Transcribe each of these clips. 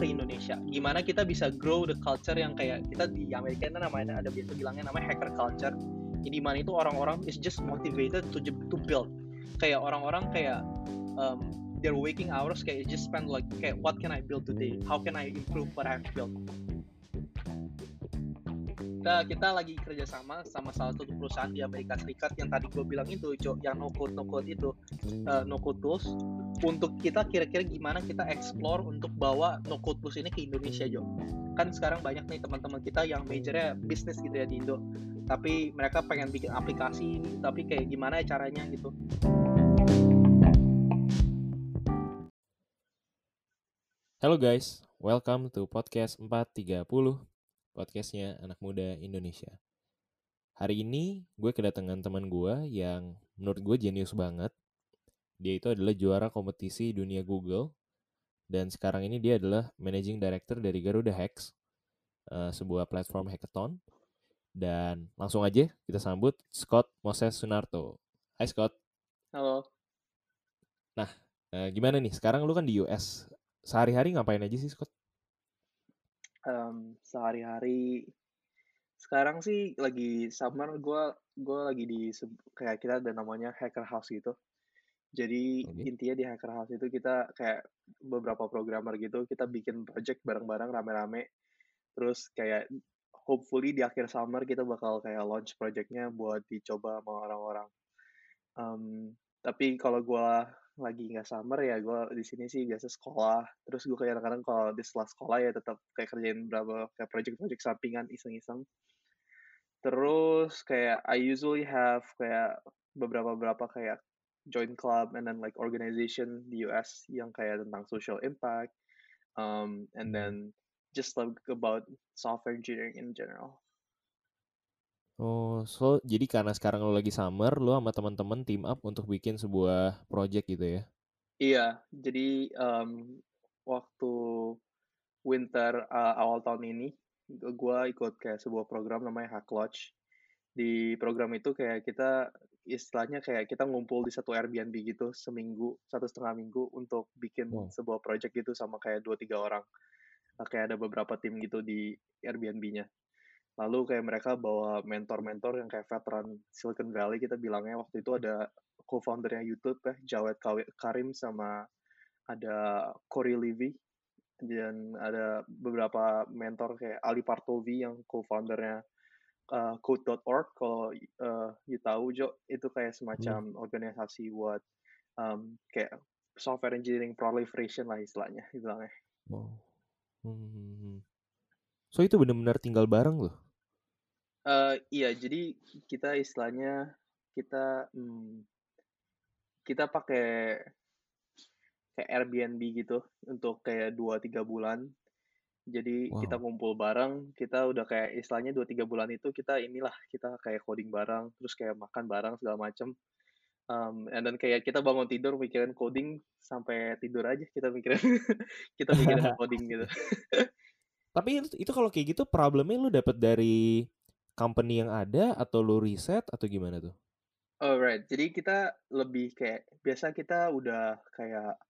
ke Indonesia. Gimana kita bisa grow the culture yang kayak kita di Amerika itu namanya ada biasa bilangnya namanya hacker culture. Jadi mana itu orang-orang is just motivated to to build. Kayak orang-orang kayak um, their waking hours kayak just spend like kayak what can I build today? How can I improve what I've built? Kita kita lagi kerjasama sama salah satu perusahaan di Amerika Serikat yang tadi gue bilang itu cok yang no code no code itu. Uh, no code tools. Untuk kita kira-kira gimana kita explore untuk bawa no code tools ini ke Indonesia Jo kan sekarang banyak nih teman-teman kita yang majornya bisnis gitu ya di Indo. Tapi mereka pengen bikin aplikasi tapi kayak gimana ya caranya gitu. Halo guys, welcome to podcast 430 podcastnya anak muda Indonesia. Hari ini gue kedatangan teman gue yang menurut gue jenius banget. Dia itu adalah juara kompetisi dunia Google dan sekarang ini dia adalah managing director dari Garuda Hacks, uh, sebuah platform hackathon. Dan langsung aja kita sambut Scott Moses Sunarto. Hai Scott. Halo. Nah, uh, gimana nih? Sekarang lu kan di US. Sehari-hari ngapain aja sih Scott? Um, sehari-hari. Sekarang sih lagi summer gue gue lagi di kayak kita ada namanya hacker house gitu. Jadi intinya di hacker house itu kita kayak beberapa programmer gitu kita bikin project bareng-bareng rame-rame. Terus kayak hopefully di akhir summer kita bakal kayak launch projectnya buat dicoba sama orang-orang. Um, tapi kalau gue lagi nggak summer ya gue di sini sih biasa sekolah. Terus gue kayak kadang-kadang kalau di setelah sekolah ya tetap kayak kerjain berapa kayak project-project sampingan iseng-iseng. Terus kayak I usually have kayak beberapa beberapa kayak join club and then like organization di US yang kayak tentang social impact um, and hmm. then just like about software engineering in general Oh, so jadi karena sekarang lo lagi summer, lo sama teman-teman team up untuk bikin sebuah project gitu ya? Iya, jadi um, waktu winter uh, awal tahun ini, gue ikut kayak sebuah program namanya Hack Lodge. Di program itu kayak kita istilahnya kayak kita ngumpul di satu Airbnb gitu seminggu, satu setengah minggu untuk bikin wow. sebuah project gitu sama kayak dua tiga orang. Kayak ada beberapa tim gitu di Airbnb-nya lalu kayak mereka bawa mentor-mentor yang kayak veteran Silicon Valley kita bilangnya waktu itu ada co-foundernya YouTube ya Jawed Karim sama ada Corey Levy dan ada beberapa mentor kayak Ali Partovi yang co-foundernya uh, Code.org kalau uh, you tahu Jo itu kayak semacam hmm. organisasi buat um, kayak software engineering proliferation lah istilahnya bilangnya. Wow. Hmm. hmm, hmm, hmm. So itu benar-benar tinggal bareng loh? Uh, iya, jadi kita istilahnya kita hmm, kita pakai kayak Airbnb gitu untuk kayak dua tiga bulan. Jadi wow. kita ngumpul bareng, kita udah kayak istilahnya dua tiga bulan itu kita inilah kita kayak coding bareng, terus kayak makan bareng segala macem. Um, and then kayak kita bangun tidur mikirin coding sampai tidur aja kita mikirin kita mikirin coding gitu. Tapi itu, itu kalau kayak gitu problemnya lu dapet dari company yang ada atau lo riset atau gimana tuh? Alright, jadi kita lebih kayak biasa kita udah kayak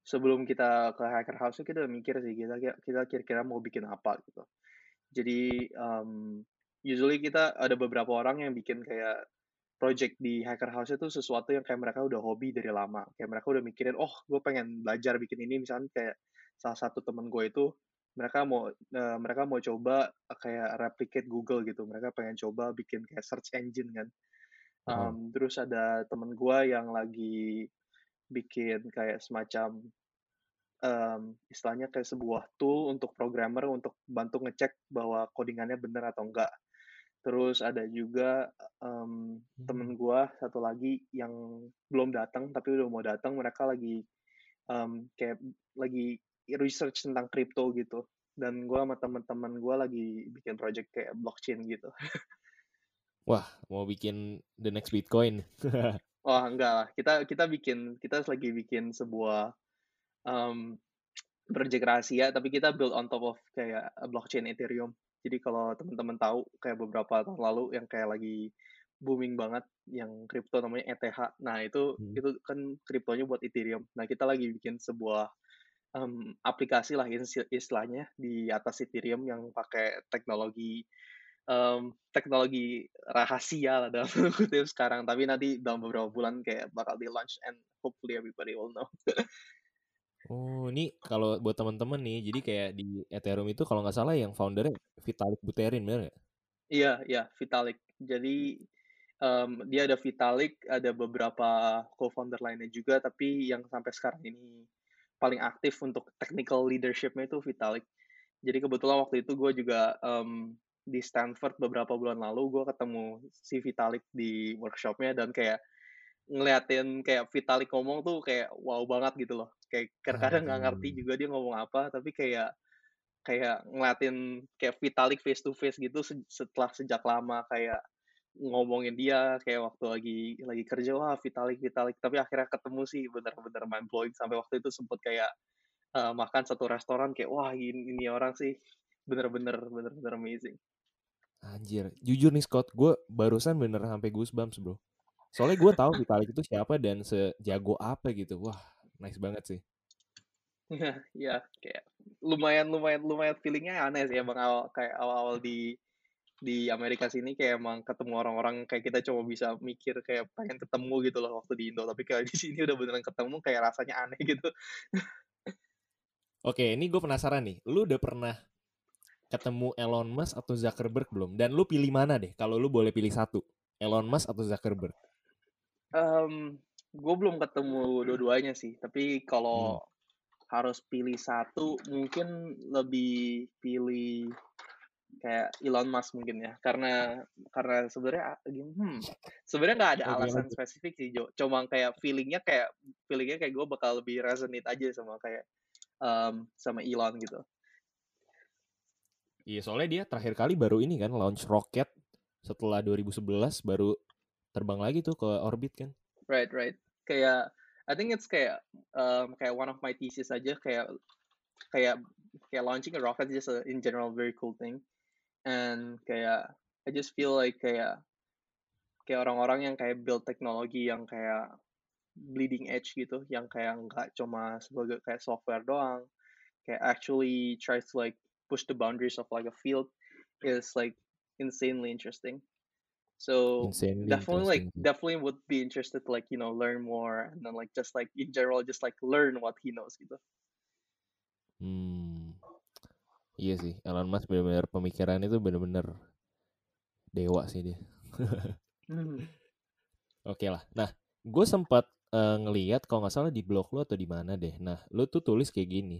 sebelum kita ke hacker house kita udah mikir sih kita kita kira-kira mau bikin apa gitu. Jadi um, usually kita ada beberapa orang yang bikin kayak project di hacker house itu sesuatu yang kayak mereka udah hobi dari lama. Kayak mereka udah mikirin, oh gue pengen belajar bikin ini misalnya kayak salah satu temen gue itu mereka mau uh, mereka mau coba kayak replicate Google gitu. Mereka pengen coba bikin kayak search engine kan. Um, oh. Terus ada temen gue yang lagi bikin kayak semacam um, istilahnya kayak sebuah tool untuk programmer untuk bantu ngecek bahwa codingannya benar atau enggak. Terus ada juga um, temen gue satu lagi yang belum datang tapi udah mau datang. Mereka lagi um, kayak lagi research tentang crypto gitu dan gue sama teman-teman gue lagi bikin project kayak blockchain gitu wah mau bikin the next bitcoin wah enggak lah kita kita bikin kita lagi bikin sebuah um, project rahasia tapi kita build on top of kayak blockchain ethereum jadi kalau teman-teman tahu kayak beberapa tahun lalu yang kayak lagi booming banget yang crypto namanya ETH. Nah, itu hmm. itu kan kriptonya buat Ethereum. Nah, kita lagi bikin sebuah um, aplikasi lah istilahnya di atas Ethereum yang pakai teknologi um, teknologi rahasia lah dalam kutip sekarang. Tapi nanti dalam beberapa bulan kayak bakal di launch and hopefully everybody will know. oh, ini kalau buat teman-teman nih, jadi kayak di Ethereum itu kalau nggak salah yang foundernya Vitalik Buterin, bener nggak? Iya, iya, Vitalik. Jadi um, dia ada Vitalik, ada beberapa co-founder lainnya juga, tapi yang sampai sekarang ini paling aktif untuk technical leadership-nya itu Vitalik. Jadi kebetulan waktu itu gue juga um, di Stanford beberapa bulan lalu gue ketemu si Vitalik di workshopnya dan kayak ngeliatin kayak Vitalik ngomong tuh kayak wow banget gitu loh. Kayak kadang nggak ngerti juga dia ngomong apa, tapi kayak kayak ngeliatin kayak Vitalik face to face gitu setelah sejak lama kayak ngomongin dia kayak waktu lagi lagi kerja wah Vitalik Vitalik. Tapi akhirnya ketemu sih bener-bener mind blowing sampai waktu itu sempet kayak uh, makan satu restoran kayak wah ini, ini orang sih. Bener-bener bener-bener amazing. Anjir jujur nih Scott gue barusan bener sampai goosebumps bro. Soalnya gue tahu Vitalik itu siapa dan sejago apa gitu. Wah nice banget sih. Ya ya kayak lumayan lumayan lumayan feelingnya aneh sih emang awal kayak awal-awal di di Amerika sini kayak emang ketemu orang-orang kayak kita cuma bisa mikir kayak pengen ketemu gitu loh waktu di Indo tapi kayak di sini udah beneran ketemu kayak rasanya aneh gitu. Oke, ini gue penasaran nih. Lu udah pernah ketemu Elon Musk atau Zuckerberg belum? Dan lu pilih mana deh kalau lu boleh pilih satu? Elon Musk atau Zuckerberg? Um, gue belum ketemu dua-duanya sih. Tapi kalau hmm. harus pilih satu, mungkin lebih pilih kayak Elon Musk mungkin ya karena karena sebenarnya hmm, sebenarnya nggak ada alasan spesifik sih Jo. Cuma kayak feelingnya kayak feelingnya kayak gue bakal lebih resonate aja sama kayak um, sama Elon gitu. Iya soalnya dia terakhir kali baru ini kan launch rocket setelah 2011 baru terbang lagi tuh ke orbit kan. Right right. Kayak I think it's kayak um, kayak one of my thesis aja kayak kayak kayak launching a rocket is just a, in general very cool thing and kayak I just feel like kayak kayak orang-orang yang kayak build teknologi yang kayak bleeding edge gitu yang kayak nggak cuma sebagai kayak software doang kayak actually tries to like push the boundaries of like a field is like insanely interesting. So insanely definitely like definitely would be interested to like you know learn more and then like just like in general just like learn what he knows gitu. Hmm Iya sih, Elon Musk benar-benar pemikiran itu benar-benar dewa sih dia. hmm. Oke lah. Nah, gue sempat uh, ngeliat kalau nggak salah di blog lo atau di mana deh. Nah, lo tuh tulis kayak gini.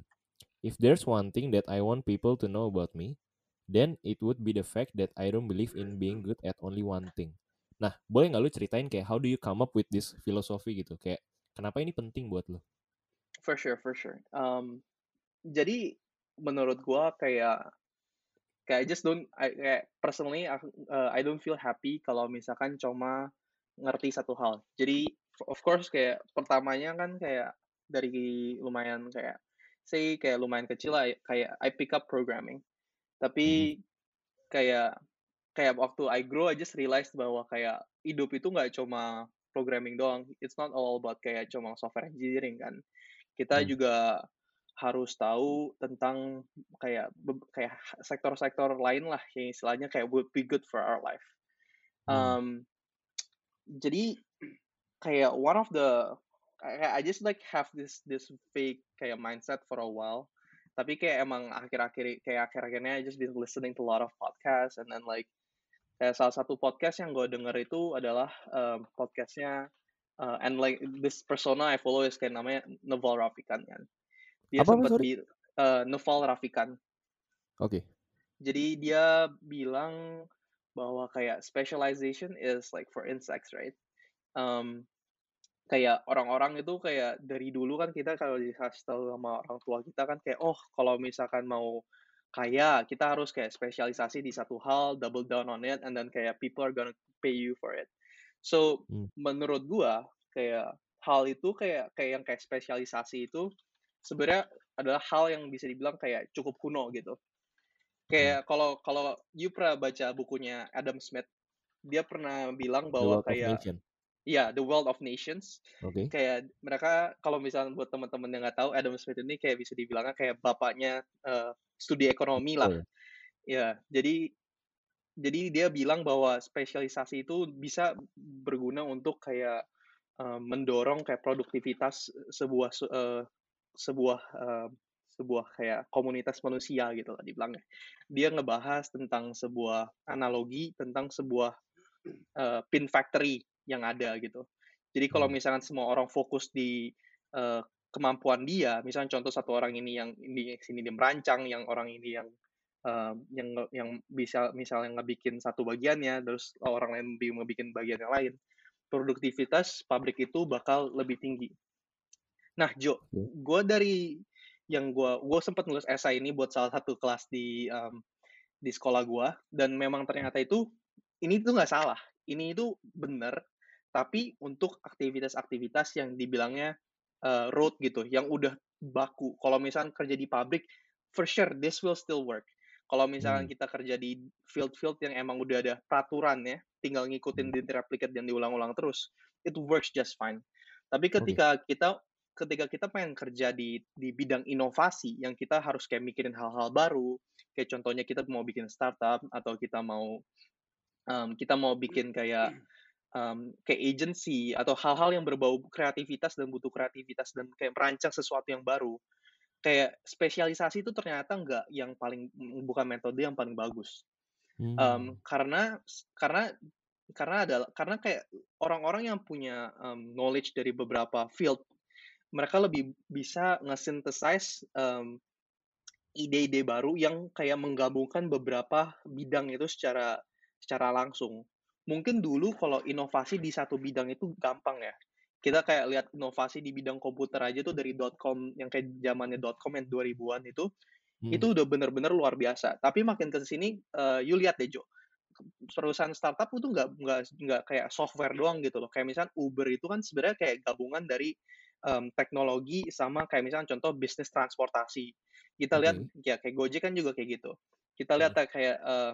If there's one thing that I want people to know about me, then it would be the fact that I don't believe in being good at only one thing. Nah, boleh nggak lo ceritain kayak how do you come up with this philosophy gitu? Kayak kenapa ini penting buat lo? For sure, for sure. Um, jadi menurut gue kayak kayak I just don't I, kayak personally uh, I don't feel happy kalau misalkan cuma ngerti satu hal. Jadi of course kayak pertamanya kan kayak dari lumayan kayak say kayak lumayan kecil lah kayak I pick up programming. Tapi hmm. kayak kayak waktu I grow I just realized bahwa kayak hidup itu nggak cuma programming doang. It's not all about kayak cuma software engineering kan. Kita hmm. juga harus tahu tentang kayak kayak sektor-sektor lain lah yang istilahnya kayak would be good for our life. Um, jadi kayak one of the I, I just like have this this fake kayak mindset for a while. Tapi kayak emang akhir-akhir kayak akhir-akhirnya I just been listening to a lot of podcasts and then like kayak salah satu podcast yang gue denger itu adalah um, podcastnya uh, and like this persona I follow is kayak namanya Naval Rafikan kan dia Apa, sempat di uh, Noval Rafikan. Oke. Okay. Jadi dia bilang bahwa kayak specialization is like for insects, right? Um, kayak orang-orang itu kayak dari dulu kan kita kalau dikasih tahu sama orang tua kita kan kayak oh kalau misalkan mau kaya kita harus kayak spesialisasi di satu hal, double down on it, and then kayak people are gonna pay you for it. So hmm. menurut gua kayak hal itu kayak kayak yang kayak spesialisasi itu sebenarnya adalah hal yang bisa dibilang kayak cukup kuno gitu. Kayak hmm. kalau kalau you pernah baca bukunya Adam Smith, dia pernah bilang bahwa kayak Iya, The Wealth of Nations. Oke. Kayak mereka kalau misalnya buat teman-teman yang nggak tahu Adam Smith ini kayak bisa dibilangnya kayak bapaknya, eee, studi ekonomi lah. ya? Ya, jadi jadi dia bilang bahwa spesialisasi itu bisa berguna untuk kayak, eee, mendorong kayak produktivitas sebuah se eee, sebuah, eee, sebuah kayak komunitas manusia gitu lah dibilangnya. Dia ngebahas tentang sebuah analogi tentang sebuah, eee, pin factory yang ada gitu. Jadi kalau Hmm. misalkan semua orang fokus di, eee, kemampuan dia, misalnya contoh satu orang ini yang di sini dia merancang, yang orang ini yang, eee, yang yang bisa misalnya ngebikin satu bagiannya, terus orang lain bi ngebikin bagian yang lain, produktivitas pabrik itu bakal lebih tinggi. Nah, Jo, Oke. gue dari yang gue gue sempet nulis esai ini buat salah satu kelas di, mmm, di sekolah gue, dan memang ternyata itu, ini tuh nggak salah, ini itu bener, tapi untuk aktivitas-aktivitas yang dibilangnya, eee, rote gitu, yang udah baku. Kalau misalkan kerja di pabrik, for sure this will still work. Kalau misalkan Mmm. kita kerja di field-field yang emang udah ada peraturannya, tinggal ngikutin Hmm. di replicate dan diulang-ulang terus, it works just fine. Tapi ketika kita ketika kita pengen kerja di di bidang inovasi, yang kita harus kayak mikirin hal-hal baru, kayak contohnya kita mau bikin startup atau kita mau, mmm, kita mau bikin kayak, mmm, kayak agency atau hal-hal yang berbau kreativitas dan butuh kreativitas dan kayak merancang sesuatu yang baru, kayak spesialisasi itu ternyata nggak yang paling bukan metode yang paling bagus. Mmm. Mmm, karena karena karena adalah karena kayak orang-orang yang punya, mmm, knowledge dari beberapa field, mereka lebih bisa nge-synthesize, mmm, ide-ide baru yang kayak menggabungkan beberapa bidang itu secara secara langsung. Mungkin dulu kalau inovasi di satu bidang itu gampang ya. Kita kayak lihat inovasi di bidang komputer aja tuh dari dotcom yang kayak zamannya dotcom yang 2000-an itu, itu Mhm. udah bener-bener luar biasa. Tapi makin ke sini, eee, you lihat deh, Jo, perusahaan startup itu nggak nggak nggak kayak software doang gitu loh. Kayak misalkan Uber itu kan sebenarnya kayak gabungan dari, mmm, teknologi sama kayak misalkan contoh bisnis transportasi. Kita lihat Oke. ya kayak Gojek kan juga kayak gitu. Kita lihat Mhm. ya kayak, eee,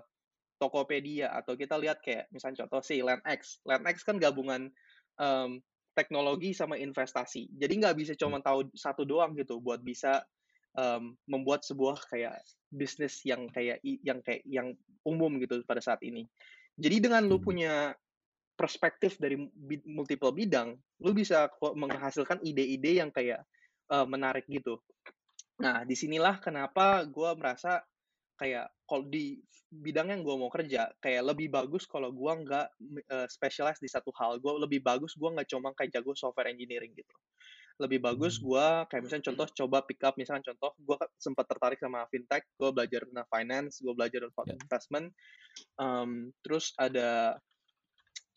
Tokopedia atau kita lihat kayak misalnya contoh si LandX. LandX kan gabungan, mmm, teknologi sama investasi. Jadi nggak bisa Iya. cuma tahu satu doang gitu buat bisa, mmm, membuat sebuah kayak bisnis yang kayak yang kayak yang umum gitu pada saat ini. Jadi dengan lu Mhm. punya perspektif dari multiple bidang, lu bisa menghasilkan ide-ide yang kayak, eee, menarik gitu. Nah, di sinilah kenapa gua merasa kayak kalau di bidang yang gua mau kerja, kayak lebih bagus kalau gua nggak, eee, specialize di satu hal. Gua lebih bagus gua nggak cuma kayak jago software engineering gitu. Lebih bagus Mmm. gua kayak misalnya contoh coba pick up misalnya contoh kan sempat tertarik sama fintech, gua belajar tentang finance, gua belajar tentang Ya. investment, mmm, terus ada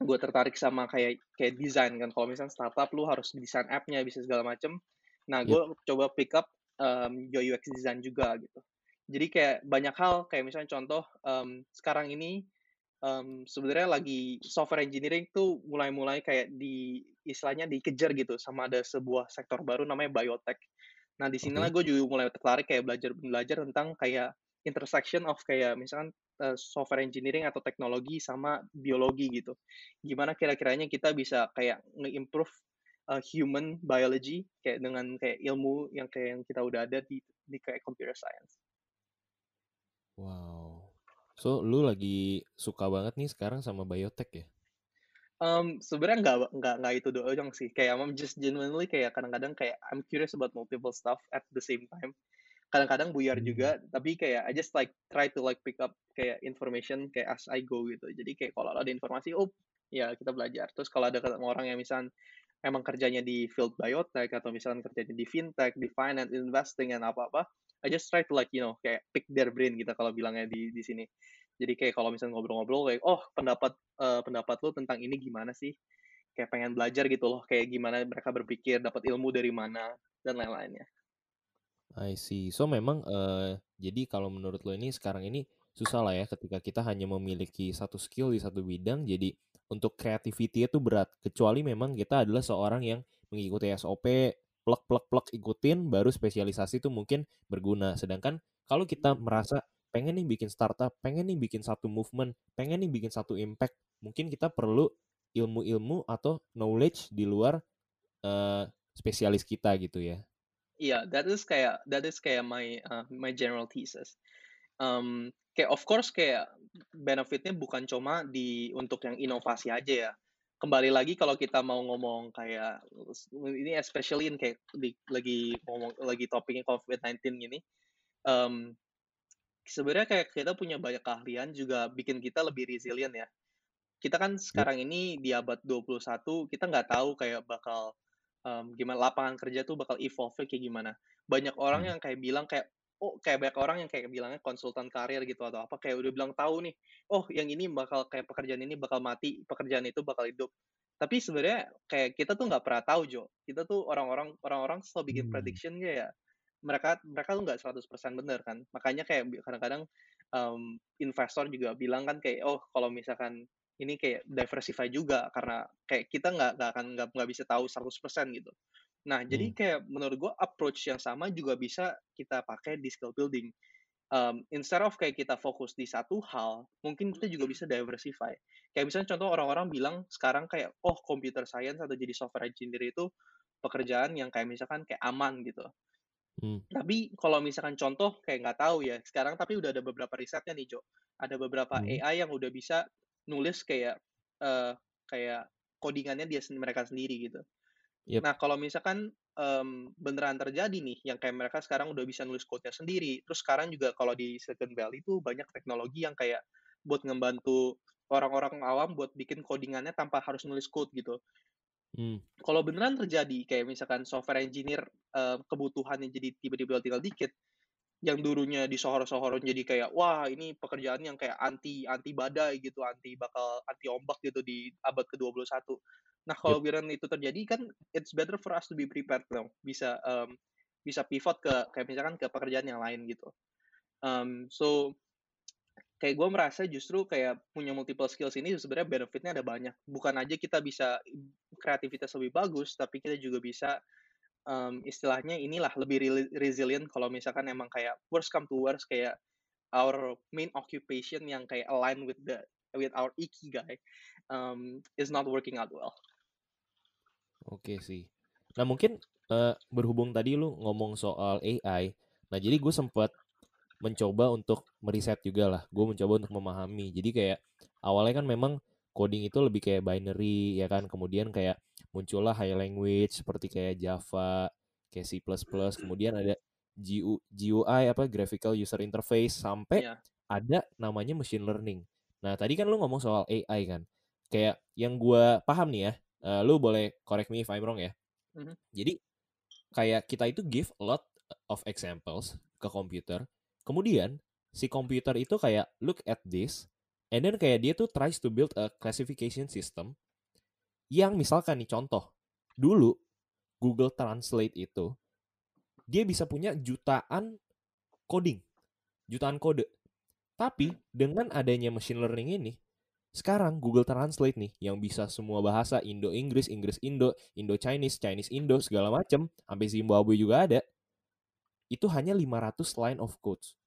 gua tertarik sama kayak kayak desain kan. Kalau misalnya startup lu harus desain app-nya, bisa segala macem. Nah, Yap. gua coba pick up, mmm, UI UX design juga gitu. Jadi kayak banyak hal, kayak misalnya contoh, mmm, sekarang ini, mmm, sebenarnya lagi software engineering tuh mulai-mulai kayak di istilahnya dikejar gitu sama ada sebuah sektor baru namanya biotech. Nah, di sinilah Oke. gua juga mulai tertarik kayak belajar belajar tentang kayak intersection of kayak misalkan, eee, software engineering atau teknologi sama biologi gitu. Gimana kira-kiranya kita bisa kayak nge-improve, eee, human biology kayak dengan kayak ilmu yang kayak yang kita udah ada di di kayak computer science. Wow. So, lu lagi suka banget nih sekarang sama biotech ya? Mmm, sebenarnya nggak nggak nggak itu doang sih, kayak I'm just genuinely kayak kadang-kadang kayak I'm curious about multiple stuff at the same time. Kadang-kadang buyar Mmm. juga, tapi kayak I just like try to like pick up kayak information kayak as I go gitu. Jadi kayak kalau ada informasi, oh, ya kita belajar. Terus kalau ada ketemu orang yang misal emang kerjanya di field biotech atau misalkan kerjanya di fintech, di finance, investing, dan apa-apa, I just try to like, you know, kayak pick their brain kita kalau bilangnya di di sini. Jadi kayak kalau misalnya ngobrol-ngobrol kayak, "Oh, pendapat, eee, pendapat lu tentang ini gimana sih?" Kayak pengen belajar gitu loh, kayak gimana mereka berpikir, dapat ilmu dari mana, dan lain-lainnya. I see. So, memang, eee, jadi kalau menurut lo ini sekarang ini susah lah ya ketika kita hanya memiliki satu skill di satu bidang, jadi untuk creativity itu berat. Kecuali memang kita adalah seorang yang mengikuti SOP, plek plek plek, ikutin, baru spesialisasi itu mungkin berguna. Sedangkan kalau kita merasa pengen nih bikin startup, pengen nih bikin satu movement, pengen nih bikin satu impact, mungkin kita perlu ilmu-ilmu atau knowledge di luar uh, spesialis kita gitu ya. Iya, yeah, that is kayak that is kayak my uh, my general thesis. Um, kayak of course kayak benefitnya bukan cuma di untuk yang inovasi aja ya. Kembali lagi kalau kita mau ngomong kayak ini especially in kayak di, lagi ngomong lagi topiknya COVID-19 gini. Um, sebenarnya kayak kita punya banyak keahlian juga bikin kita lebih resilient ya. Kita kan sekarang ini di abad 21 kita nggak tahu kayak bakal um, gimana lapangan kerja tuh bakal evolve kayak gimana. Banyak orang hmm. yang kayak bilang kayak oh kayak banyak orang yang kayak bilangnya konsultan karir gitu atau apa kayak udah bilang tahu nih oh yang ini bakal kayak pekerjaan ini bakal mati pekerjaan itu bakal hidup tapi sebenarnya kayak kita tuh nggak pernah tahu Jo kita tuh orang-orang orang-orang selalu bikin hmm. prediction ya mereka mereka tuh nggak 100% bener kan makanya kayak kadang-kadang um, investor juga bilang kan kayak oh kalau misalkan ini kayak diversify juga karena kayak kita nggak nggak akan nggak bisa tahu 100% gitu. Nah, hmm. jadi kayak menurut gue approach yang sama juga bisa kita pakai di skill building. Um, instead of kayak kita fokus di satu hal, mungkin kita juga bisa diversify. Kayak misalnya contoh orang-orang bilang sekarang kayak oh computer science atau jadi software engineer itu pekerjaan yang kayak misalkan kayak aman gitu. Hmm. Tapi kalau misalkan contoh kayak nggak tahu ya sekarang tapi udah ada beberapa risetnya nih Jo. Ada beberapa hmm. AI yang udah bisa nulis kayak uh, kayak codingannya dia mereka sendiri gitu. Yep. Nah kalau misalkan um, beneran terjadi nih, yang kayak mereka sekarang udah bisa nulis code-nya sendiri, terus sekarang juga kalau di Silicon Valley itu banyak teknologi yang kayak buat ngebantu orang-orang awam buat bikin codingannya tanpa harus nulis code gitu. Hmm. Kalau beneran terjadi kayak misalkan software engineer uh, kebutuhannya jadi tiba-tiba tinggal dikit, yang dulunya di sohor-sohor jadi kayak wah ini pekerjaan yang kayak anti anti badai gitu, anti bakal anti ombak gitu di abad ke-21. Nah, kalau yep. itu terjadi kan it's better for us to be prepared dong. Bisa um, bisa pivot ke kayak misalkan ke pekerjaan yang lain gitu. Um, so kayak gue merasa justru kayak punya multiple skills ini sebenarnya benefitnya ada banyak. Bukan aja kita bisa kreativitas lebih bagus, tapi kita juga bisa um, istilahnya inilah lebih resilient kalau misalkan emang kayak worst come to worst kayak our main occupation yang kayak align with the with our ikigai um, is not working out well. Oke sih. Nah mungkin uh, berhubung tadi lu ngomong soal AI, nah jadi gue sempat mencoba untuk meriset juga lah. Gue mencoba untuk memahami. Jadi kayak awalnya kan memang coding itu lebih kayak binary ya kan. Kemudian kayak muncullah high language seperti kayak Java, kayak C++, kemudian ada GU, GUI apa graphical user interface sampai yeah. ada namanya machine learning. Nah, tadi kan lu ngomong soal AI kan. Kayak yang gue paham nih ya, uh, lu boleh correct me if I'm wrong ya. Mm-hmm. Jadi kayak kita itu give a lot of examples ke komputer. Kemudian si komputer itu kayak look at this and then kayak dia tuh tries to build a classification system yang misalkan nih contoh, dulu Google Translate itu dia bisa punya jutaan coding, jutaan kode. Tapi dengan adanya machine learning ini, sekarang Google Translate nih yang bisa semua bahasa Indo Inggris, Inggris Indo, Indo Chinese, Chinese Indo segala macam, sampai Zimbabwe juga ada. Itu hanya 500 line of codes.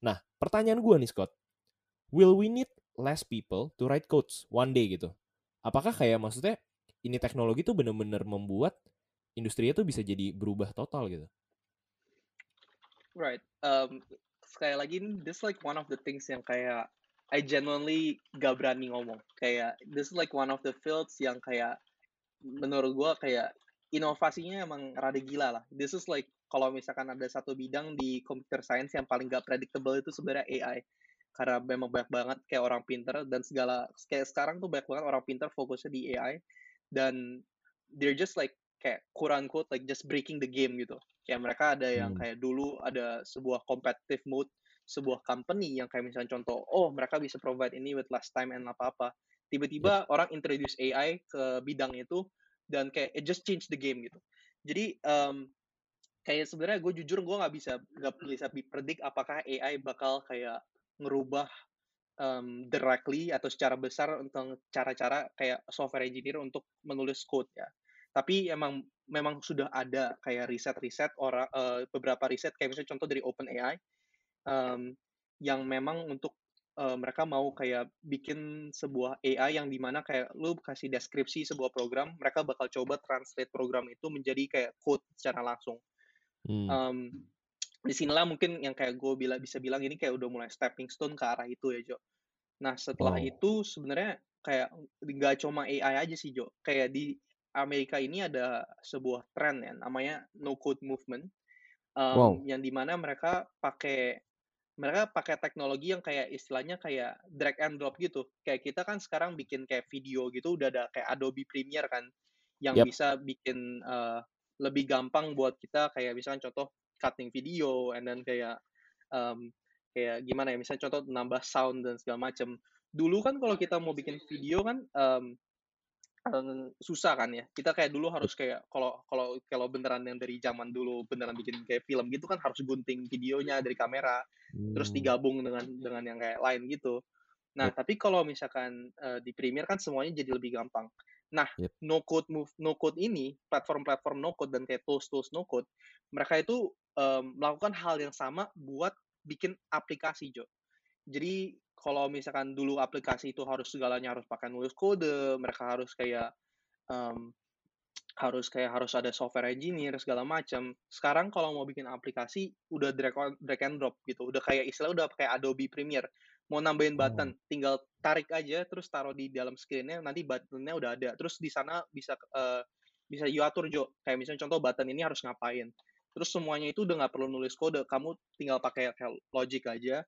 Nah, pertanyaan gue nih Scott, will we need less people to write codes one day gitu? Apakah kayak maksudnya ini teknologi tuh bener-bener membuat industri itu bisa jadi berubah total gitu. Right. Um, sekali lagi this is like one of the things yang kayak I genuinely gak berani ngomong. Kayak this is like one of the fields yang kayak menurut gue kayak inovasinya emang rada gila lah. This is like kalau misalkan ada satu bidang di computer science yang paling gak predictable itu sebenarnya AI. Karena memang banyak banget kayak orang pinter dan segala kayak sekarang tuh banyak banget orang pinter fokusnya di AI dan they're just like kayak quote unquote like just breaking the game gitu. Kayak mereka ada yang hmm. kayak dulu ada sebuah competitive mode sebuah company yang kayak misalnya contoh, oh mereka bisa provide ini with last time and apa-apa. Tiba-tiba yeah. orang introduce AI ke bidang itu dan kayak it just change the game gitu. Jadi um, kayak sebenarnya gue jujur gue nggak bisa nggak bisa predict apakah AI bakal kayak ngerubah um, directly atau secara besar untuk cara-cara kayak software engineer untuk menulis code ya. Tapi emang memang sudah ada kayak riset-riset orang uh, beberapa riset kayak misalnya contoh dari OpenAI um, yang memang untuk eee, mereka mau kayak bikin sebuah AI yang di mana kayak lu kasih deskripsi sebuah program, mereka bakal coba translate program itu menjadi kayak code secara langsung. Mmm. Mmm, di sinilah mungkin yang kayak gue bila bisa bilang ini kayak udah mulai stepping stone ke arah itu ya, Jo. Nah, setelah Wow. itu sebenarnya kayak nggak cuma AI aja sih, Jo. Kayak di Amerika ini ada sebuah tren ya, namanya no code movement, Wow. mmm, yang di mana mereka pakai mereka pakai teknologi yang kayak istilahnya kayak drag and drop gitu. Kayak kita kan sekarang bikin kayak video gitu udah ada kayak Adobe Premiere kan, yang Yap. bisa bikin, eee, lebih gampang buat kita kayak misalkan contoh cutting video and then kayak, mmm, kayak gimana ya, misalnya contoh nambah sound dan segala macam. Dulu kan kalau kita mau bikin video kan, mmm, eee, susah kan ya. Kita kayak dulu harus kayak kalau kalau kalau beneran yang dari zaman dulu beneran bikin kayak film gitu kan harus gunting videonya dari kamera, terus Mmm. digabung dengan dengan yang kayak lain gitu. Nah, Yap. tapi kalau misalkan, eee, di Premiere kan semuanya jadi lebih gampang. Nah, Yap. no code move no code ini, platform-platform no code dan kayak tools-tools no code, mereka itu, mmm, melakukan hal yang sama buat bikin aplikasi, Jo. Jadi kalau misalkan dulu aplikasi itu harus segalanya harus pakai nulis kode, mereka harus kayak, mmm, harus kayak harus ada software engineer segala macam. Sekarang kalau mau bikin aplikasi udah drag drag and drop gitu, udah kayak istilah udah kayak Adobe Premiere. Mau nambahin button, tinggal tarik aja terus taruh di dalam screen-nya, nanti button-nya udah ada. Terus di sana bisa, eee, bisa you atur, Jo. Kayak misalnya contoh button ini harus ngapain. Terus semuanya itu udah nggak perlu nulis kode, kamu tinggal pakai logic aja,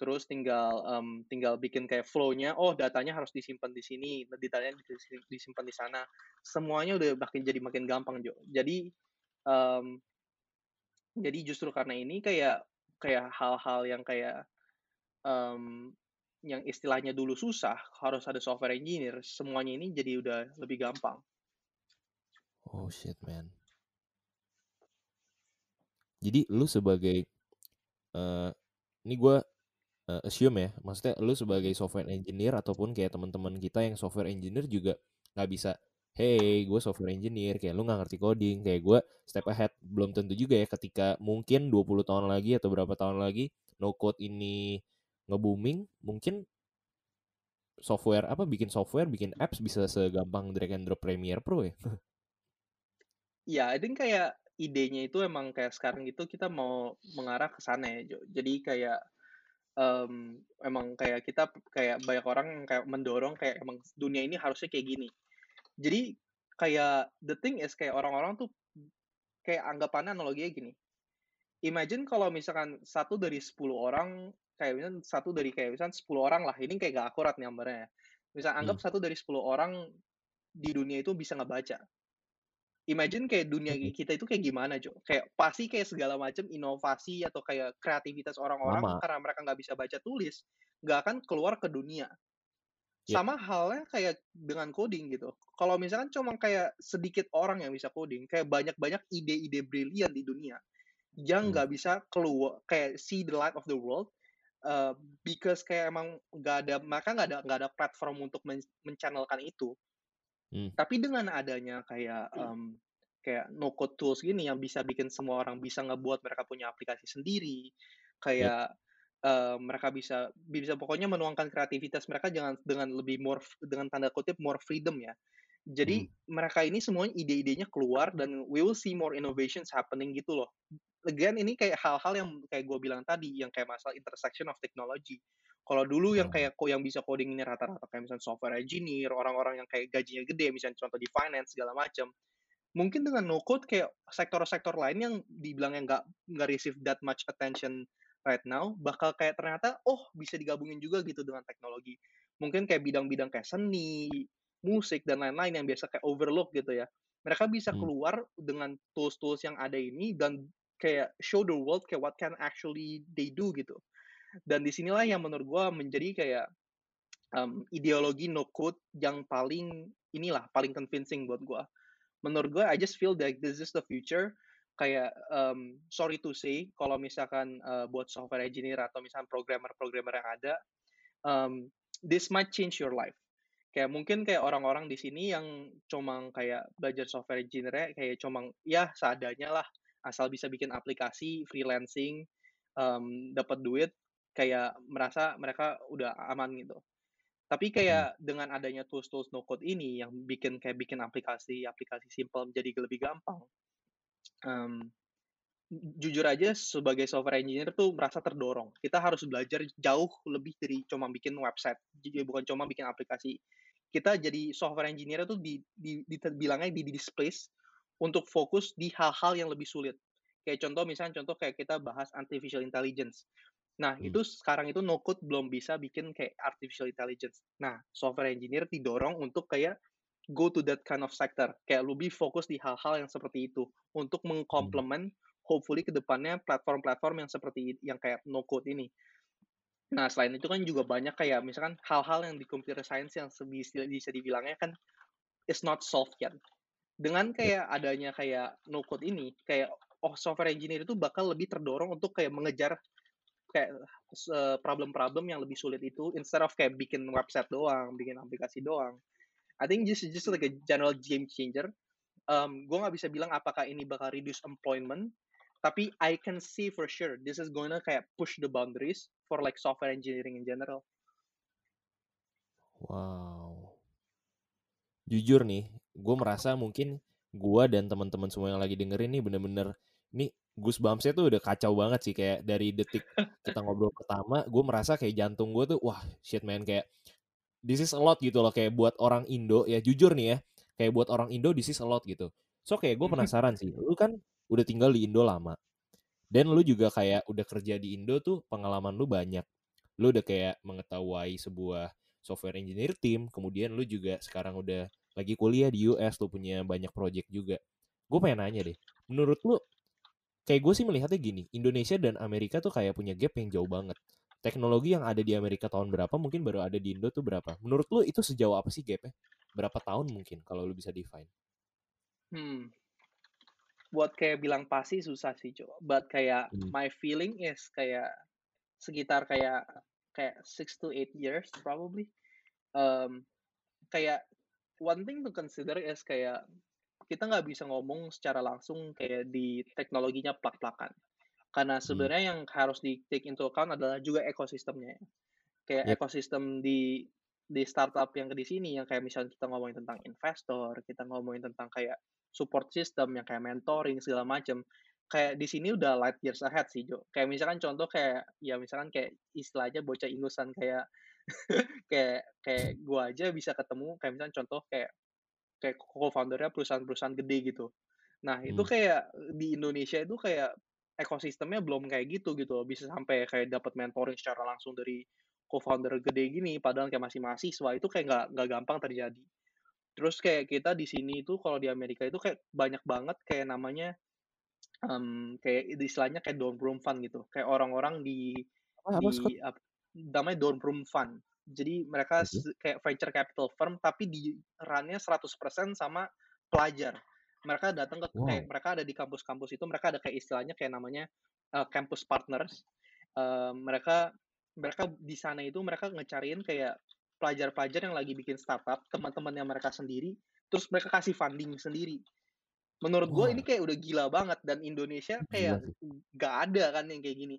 terus tinggal, mmm, tinggal bikin kayak flow-nya, oh datanya harus disimpan di sini, disi disimpan di sana. Semuanya udah makin jadi makin gampang, Jo. Jadi, mmm jadi justru karena ini kayak kayak hal-hal yang kayak, mmm, yang istilahnya dulu susah, harus ada software engineer, semuanya ini jadi udah lebih gampang. Oh shit man. Jadi lu sebagai, eee, ini gue, eee, assume ya, maksudnya lu sebagai software engineer ataupun kayak teman-teman kita yang software engineer juga nggak bisa, "Hey, gue software engineer," kayak lu nggak ngerti coding, kayak gue step ahead. Belum tentu juga ya ketika mungkin 20 tahun lagi atau berapa tahun lagi no code ini nge-booming, mungkin software apa, bikin software, bikin apps bisa segampang drag and drop Premiere Pro ya? Iya, I think kayak idenya itu emang kayak sekarang itu kita mau mengarah ke sana ya, Jo. Jadi kayak, mmm, emang kayak kita kayak banyak orang yang kayak mendorong kayak emang dunia ini harusnya kayak gini. Jadi kayak the thing is kayak orang-orang tuh kayak anggapannya analoginya gini, imagine kalau misalkan 1 dari 10 orang, kayak misalkan 1 dari kayak misalkan 10 orang lah, ini kayak nggak akurat nih gambarnya ya. Misal anggap 1 dari 10 orang di dunia itu bisa ngebaca. Imagine kayak dunia kita itu kayak gimana, Jo. Kayak pasti kayak segala macam inovasi atau kayak kreativitas orang-orang karena mereka nggak bisa baca tulis, nggak akan keluar ke dunia. Yap. Sama halnya kayak dengan coding gitu. Kalau misalkan cuma kayak sedikit orang yang bisa coding, kayak banyak-banyak ide-ide brilian di dunia yang Mmm. nggak bisa keluar kayak see the light of the world, eee, because kayak emang nggak ada mereka nggak ada nggak ada platform untuk men men-channel-kan itu. Mmm. Tapi dengan adanya kayak, mmm, kayak no code tools gini yang bisa bikin semua orang bisa ngebuat mereka punya aplikasi sendiri, Yap. kayak, eee, mereka bisa bisa pokoknya menuangkan kreativitas mereka jangan dengan lebih more dengan tanda kutip "more freedom" ya. Jadi mereka ini semuanya ide-idenya keluar dan we will see more innovations happening gitu loh. Again ini kayak hal-hal yang kayak gue bilang tadi, yang kayak masalah intersection of technology. Kalau dulu yang Oh. kayak ko yang bisa coding ini rata-rata kayak misalnya software engineer, orang-orang yang kayak gajinya gede, misalnya contoh di finance segala macam. Mungkin dengan no code kayak sektor-sektor lain yang dibilangnya nggak nggak receive that much attention right now, bakal kayak ternyata, oh bisa digabungin juga gitu dengan teknologi. Mungkin kayak bidang-bidang kayak seni, musik, dan lain-lain yang biasa kayak overlook gitu ya. Mereka bisa Mmm. keluar dengan tools-tools yang ada ini dan kayak show the world kayak what can actually they do gitu. Dan di sinilah yang menurut gue menjadi kayak, mmm, ideologi no code yang paling inilah, paling convincing buat gue. Menurut gue, I just feel that this is the future. Kayak, mmm, sorry to say, kalau misalkan, eee, buat software engineer atau misalkan programmer-programmer yang ada, mmm, this might change your life. Kayak mungkin kayak orang-orang di sini yang cuma kayak belajar software engineer-nya kayak cuma ya seadanya lah, asal bisa bikin aplikasi, freelancing, mmm, dapat duit. kayak merasa mereka udah aman gitu. Tapi Hmm. kayak dengan adanya tools-tools no code ini yang bikin kayak bikin aplikasi-aplikasi simpel menjadi lebih gampang. Mmm, jujur aja sebagai software engineer tuh merasa terdorong. Kita harus belajar jauh lebih dari cuma bikin website, jadi bukan cuma bikin aplikasi. Kita jadi software engineer tuh di di di bilangnya di-displace untuk fokus di hal-hal yang lebih sulit. Kayak contoh misalnya contoh kayak kita bahas artificial intelligence. Nah, Hmm. itu sekarang itu no code belum bisa bikin kayak artificial intelligence. Nah, software engineer didorong untuk kayak go to that kind of sector, kayak lebih fokus di hal-hal yang seperti itu, untuk Hmm. mengkomplement hopefully ke depannya platform-platform yang seperti yang kayak no code ini. Nah, selain itu kan juga banyak kayak misalkan hal-hal yang di computer science yang bisa dibilangnya kan is not solved yet. Dengan Yap. kayak adanya kayak no code ini, kayak oh software engineer itu bakal lebih terdorong untuk kayak mengejar kayak problem-problem yang lebih sulit itu instead of kayak bikin website doang, bikin aplikasi doang. I think is just like a general game changer. Mmm, gua nggak bisa bilang apakah ini bakal reduce employment, tapi I can see for sure this is gonna kayak push the boundaries for like software engineering in general. Wow. Jujur nih, gue merasa mungkin gue dan teman-teman semua yang lagi dengerin nih bener-bener ini goosebumps-nya tuh udah kacau banget sih kayak dari detik kita ngobrol pertama, gue merasa kayak jantung gue tuh wah shit man kayak this is a lot gitu loh kayak buat orang Indo ya jujur nih ya kayak buat orang Indo this is a lot gitu. So kayak gue penasaran sih, lu kan udah tinggal di Indo lama dan lu juga kayak udah kerja di Indo tuh pengalaman lu banyak. Lu udah kayak mengetahui sebuah software engineer team, kemudian lu juga sekarang udah lagi kuliah di US, lu punya banyak project juga. Gue pengen nanya deh, menurut lu kayak gue sih melihatnya gini, Indonesia dan Amerika tuh kayak punya gap yang jauh banget. Teknologi yang ada di Amerika tahun berapa mungkin baru ada di Indo tuh berapa? Menurut lu itu sejauh apa sih gapnya? Berapa tahun mungkin kalau lu bisa define? Hmm. Buat kayak bilang pasti susah sih, Cok. But kayak Hmm. my feeling is kayak sekitar kayak kayak 6 to 8 years probably. Mmm, kayak one thing to consider is kayak kita nggak bisa ngomong secara langsung kayak di teknologinya plak-plakan. Karena Hmm. sebenarnya yang harus di-take into account adalah juga ekosistemnya. Kayak Yep. ekosistem di di startup yang di sini yang kayak misalnya kita ngomongin tentang investor, kita ngomongin tentang kayak support system yang kayak mentoring segala macam. Kayak di sini udah light years ahead sih, Jo. Kayak misalkan contoh kayak ya misalkan kayak istilahnya bocah ingusan kayak kayak kayak gua aja bisa ketemu kayak misalnya contoh kayak kayak co-founder-nya perusahaan-perusahaan gede gitu. Nah, itu Hmm. kayak di Indonesia itu kayak ekosistemnya belum kayak gitu gitu bisa sampai kayak dapat mentoring secara langsung dari co-founder gede gini, padahal kayak masih mahasiswa, itu kayak nggak nggak gampang terjadi. Terus kayak kita di sini itu kalau di Amerika itu kayak banyak banget kayak namanya, mmm, kayak istilahnya kayak dorm room fund gitu, kayak orang-orang di Apa apa, Scott? di ap namanya dorm room fund. Jadi mereka Oke. se kayak venture capital firm tapi di run-nya 100% sama pelajar. Mereka datang ke kayak Wow. mereka ada di kampus-kampus itu, mereka ada kayak istilahnya kayak namanya, eee, campus partners. Eee, mereka mereka di sana itu mereka ngecariin kayak pelajar-pelajar yang lagi bikin startup, teman-temannya mereka sendiri, terus mereka kasih funding sendiri. Menurut gue ini kayak udah gila banget dan Indonesia Gila kayak nggak ada kan yang kayak gini.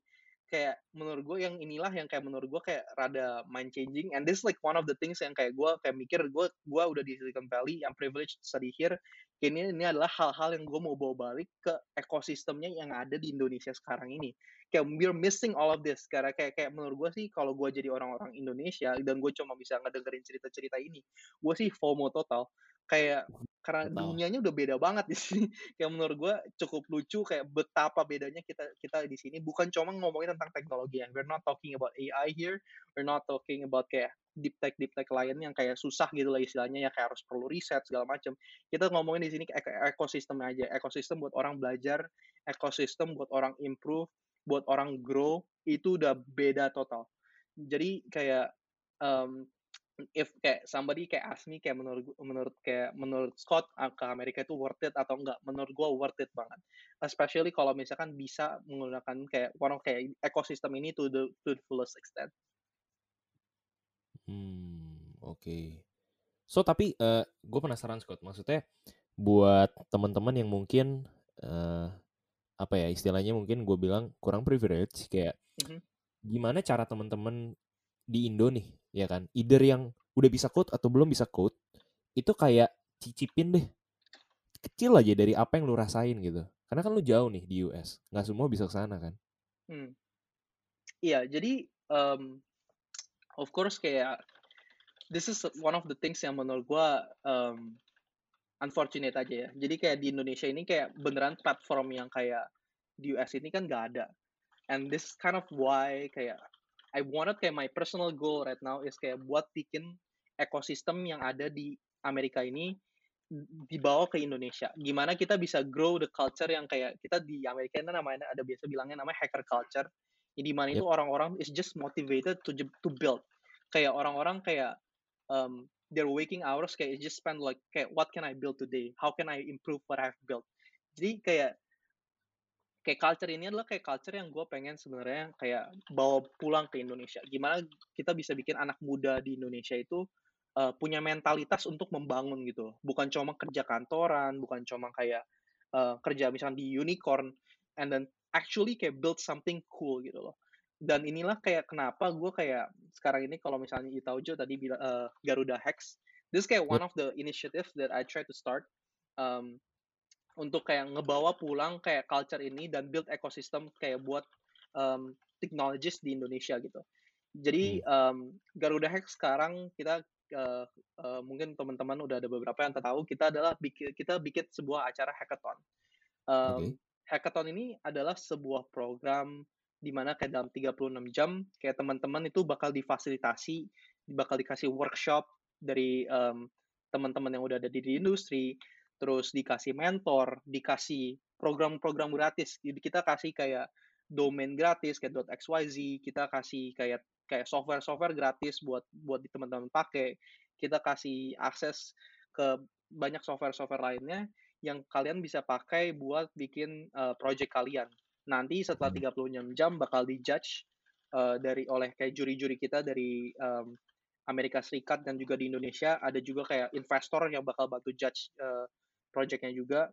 Kayak menurut gue yang inilah yang kayak menurut gue kayak rada mind changing and this like one of the things yang kayak gue kayak mikir gue gue udah di Silicon Valley, I'm privileged study here. Kayaknya ini adalah hal-hal yang gue mau bawa balik ke ekosistemnya yang ada di Indonesia sekarang ini. Kayak we're missing all of this karena kayak kayak menurut gue sih kalau gue jadi orang-orang Indonesia dan gue cuma bisa ngedengerin cerita-cerita ini, gue sih FOMO total. Kayak karena Total. dunianya udah beda banget di sini. Kayak menurut gue cukup lucu kayak betapa bedanya kita kita di sini bukan cuma ngomongin tentang teknologi yang we're not talking about AI here, we're not talking about kayak deep tech deep tech lain yang kayak susah gitu lah istilahnya ya kayak harus perlu riset segala macam. Kita ngomongin di sini ek ekosistem aja, ekosistem buat orang belajar, ekosistem buat orang improve, buat orang grow, itu udah beda total. Jadi kayak, mmm, if kayak somebody kayak ask me kayak menurut menurut kayak menurut Scott, ke Amerika itu worth it atau enggak, menurut gue worth it banget. Especially kalau misalkan bisa menggunakan kayak one of kayak ekosistem ini to the to the fullest extent. Hmm, oke. So tapi, eee, gue penasaran Scott, maksudnya buat teman-teman yang mungkin, eee, apa ya, istilahnya mungkin gue bilang kurang privilege, kayak Mhm. gimana cara temen-temen di Indo nih, ya kan? Either yang udah bisa code atau belum bisa code, itu kayak cicipin deh. Kecil aja dari apa yang lu rasain gitu. Karena kan lu jauh nih di US. Nggak semua bisa ke sana kan. Hmm. Iya, jadi um, of course kayak this is one of the things yang menurut gua um, unfortunate aja ya. Jadi kayak di Indonesia ini kayak beneran platform yang kayak di US ini kan nggak ada. And this kind of why kayak I wanted kayak my personal goal right now is kayak buat bikin ekosistem yang ada di Amerika ini dibawa ke Indonesia. Gimana kita bisa grow the culture yang kayak kita di Amerika ini namanya ada biasa bilangnya namanya hacker culture. Di mana yep. itu orang-orang is just motivated to to build. Kayak orang-orang kayak um, their waking hours kayak just spend like kayak what can I build today? How can I improve what I've built? Jadi kayak kayak culture ini adalah kayak culture yang gue pengen sebenarnya kayak bawa pulang ke Indonesia. Gimana kita bisa bikin anak muda di Indonesia itu uh, punya mentalitas untuk membangun gitu. Bukan cuma kerja kantoran, bukan cuma kayak uh, kerja misalnya di unicorn, and then actually kayak build something cool gitu loh dan inilah kayak kenapa gue kayak sekarang ini kalau misalnya Itaujo tadi bilang uh, Garuda Hex, this is kayak one of the initiatives that I try to start um, untuk kayak ngebawa pulang kayak culture ini dan build ekosistem kayak buat um, technologies di Indonesia gitu. Jadi um, Garuda Hex sekarang kita uh, uh, mungkin teman-teman udah ada beberapa yang tahu kita adalah bikin kita bikin sebuah acara hackathon. Um, okay. Hackathon ini adalah sebuah program di mana kayak dalam 36 jam kayak teman-teman itu bakal difasilitasi, bakal dikasih workshop dari um, teman-teman yang udah ada di, industri, terus dikasih mentor, dikasih program-program gratis. Jadi kita kasih kayak domain gratis kayak .xyz, kita kasih kayak kayak software-software gratis buat buat di teman-teman pakai. Kita kasih akses ke banyak software-software lainnya yang kalian bisa pakai buat bikin uh, project kalian nanti setelah 36 jam bakal dijudge uh, dari oleh kayak juri-juri kita dari um, Amerika Serikat dan juga di Indonesia ada juga kayak investor yang bakal bantu judge uh, projectnya juga.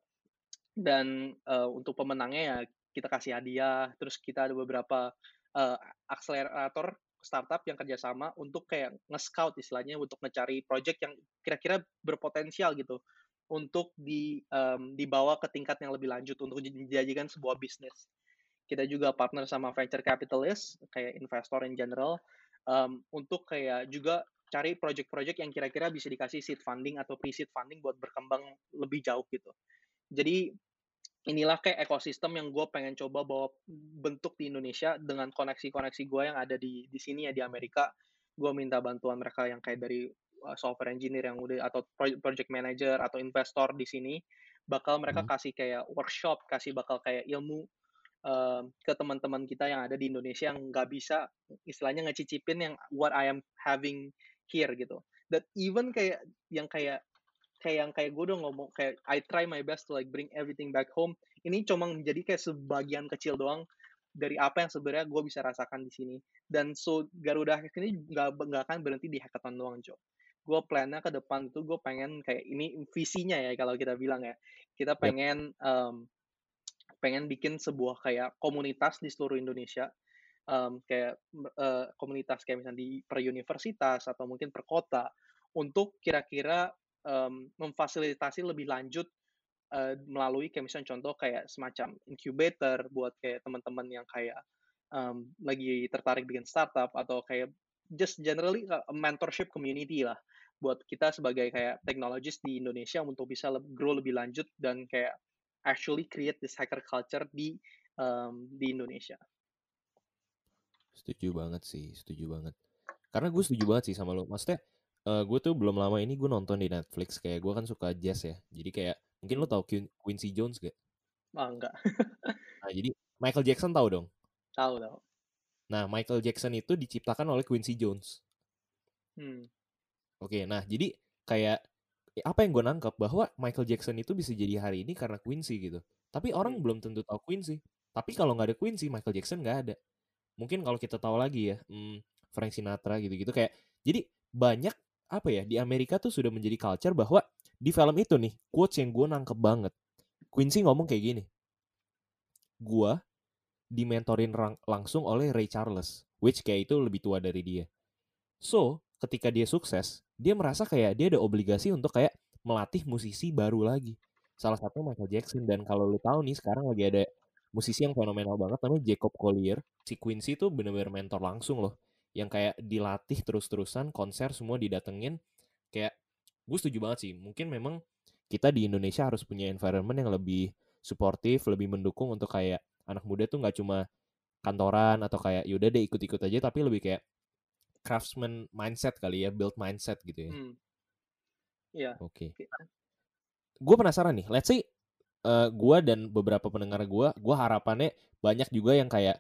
Dan uh, untuk pemenangnya ya kita kasih hadiah terus kita ada beberapa uh, akselerator startup yang kerjasama untuk kayak nge-scout istilahnya untuk mencari project yang kira-kira berpotensial gitu untuk di um, dibawa ke tingkat yang lebih lanjut untuk dijadikan sebuah bisnis. Kita juga partner sama venture capitalist kayak investor in general um, untuk kayak juga cari project-project yang kira-kira bisa dikasih seed funding atau pre-seed funding buat berkembang lebih jauh gitu. Jadi inilah kayak ekosistem yang gue pengen coba bawa bentuk di Indonesia dengan koneksi-koneksi gue yang ada di di sini ya di Amerika. Gue minta bantuan mereka yang kayak dari uh, software engineer yang udah atau project manager atau investor di sini bakal mereka hmm. kasih kayak workshop, kasih bakal kayak ilmu uh, ke teman-teman kita yang ada di Indonesia yang nggak bisa istilahnya ngecicipin yang what I am having here gitu. Dan even kayak yang kayak kayak yang kayak gue udah ngomong kayak I try my best to like bring everything back home. Ini cuma menjadi kayak sebagian kecil doang dari apa yang sebenarnya gue bisa rasakan di sini. Dan so Garuda Hack ini nggak nggak akan berhenti di hackathon doang, Jo. Gue plannya ke depan itu gue pengen kayak ini visinya ya kalau kita bilang ya. Kita pengen yep. um, pengen bikin sebuah kayak komunitas di seluruh Indonesia um, kayak uh, komunitas kayak misalnya di per universitas atau mungkin per kota untuk kira-kira um, memfasilitasi lebih lanjut uh, melalui kayak misalnya contoh kayak semacam incubator buat kayak teman-teman yang kayak um, lagi tertarik bikin startup atau kayak just generally a mentorship community lah buat kita sebagai kayak teknologis di Indonesia untuk bisa grow lebih lanjut dan kayak actually create this hacker culture di um, di Indonesia. Setuju banget sih, setuju banget. Karena gue setuju banget sih sama lo. Maksudnya uh, gue tuh belum lama ini gue nonton di Netflix kayak gue kan suka jazz ya. Jadi kayak mungkin lo tau Quincy Jones gak? Ah enggak. nah jadi Michael Jackson tau dong? Tahu tahu. Nah Michael Jackson itu diciptakan oleh Quincy Jones. Hmm. Oke, nah jadi kayak apa yang gue nangkep bahwa Michael Jackson itu bisa jadi hari ini karena Quincy gitu. Tapi orang hmm. belum tentu tahu Quincy. Tapi kalau nggak ada Quincy, Michael Jackson nggak ada. Mungkin kalau kita tahu lagi ya, hmm, Frank Sinatra gitu-gitu kayak. Jadi banyak apa ya di Amerika tuh sudah menjadi culture bahwa di film itu nih quotes yang gue nangkep banget. Quincy ngomong kayak gini. Gue dimentorin langsung oleh Ray Charles, which kayak itu lebih tua dari dia. So, ketika dia sukses, dia merasa kayak dia ada obligasi untuk kayak melatih musisi baru lagi. Salah satu Michael Jackson dan kalau lu tahu nih sekarang lagi ada musisi yang fenomenal banget namanya Jacob Collier. Si Quincy itu bener-bener mentor langsung loh. Yang kayak dilatih terus-terusan, konser semua didatengin. Kayak gue setuju banget sih. Mungkin memang kita di Indonesia harus punya environment yang lebih suportif, lebih mendukung untuk kayak anak muda tuh nggak cuma kantoran atau kayak yaudah deh ikut-ikut aja tapi lebih kayak craftsman mindset kali ya, build mindset gitu ya. Hmm. Iya. Oke. Oke. Gue penasaran nih, let's say uh, gue dan beberapa pendengar gue, gue harapannya banyak juga yang kayak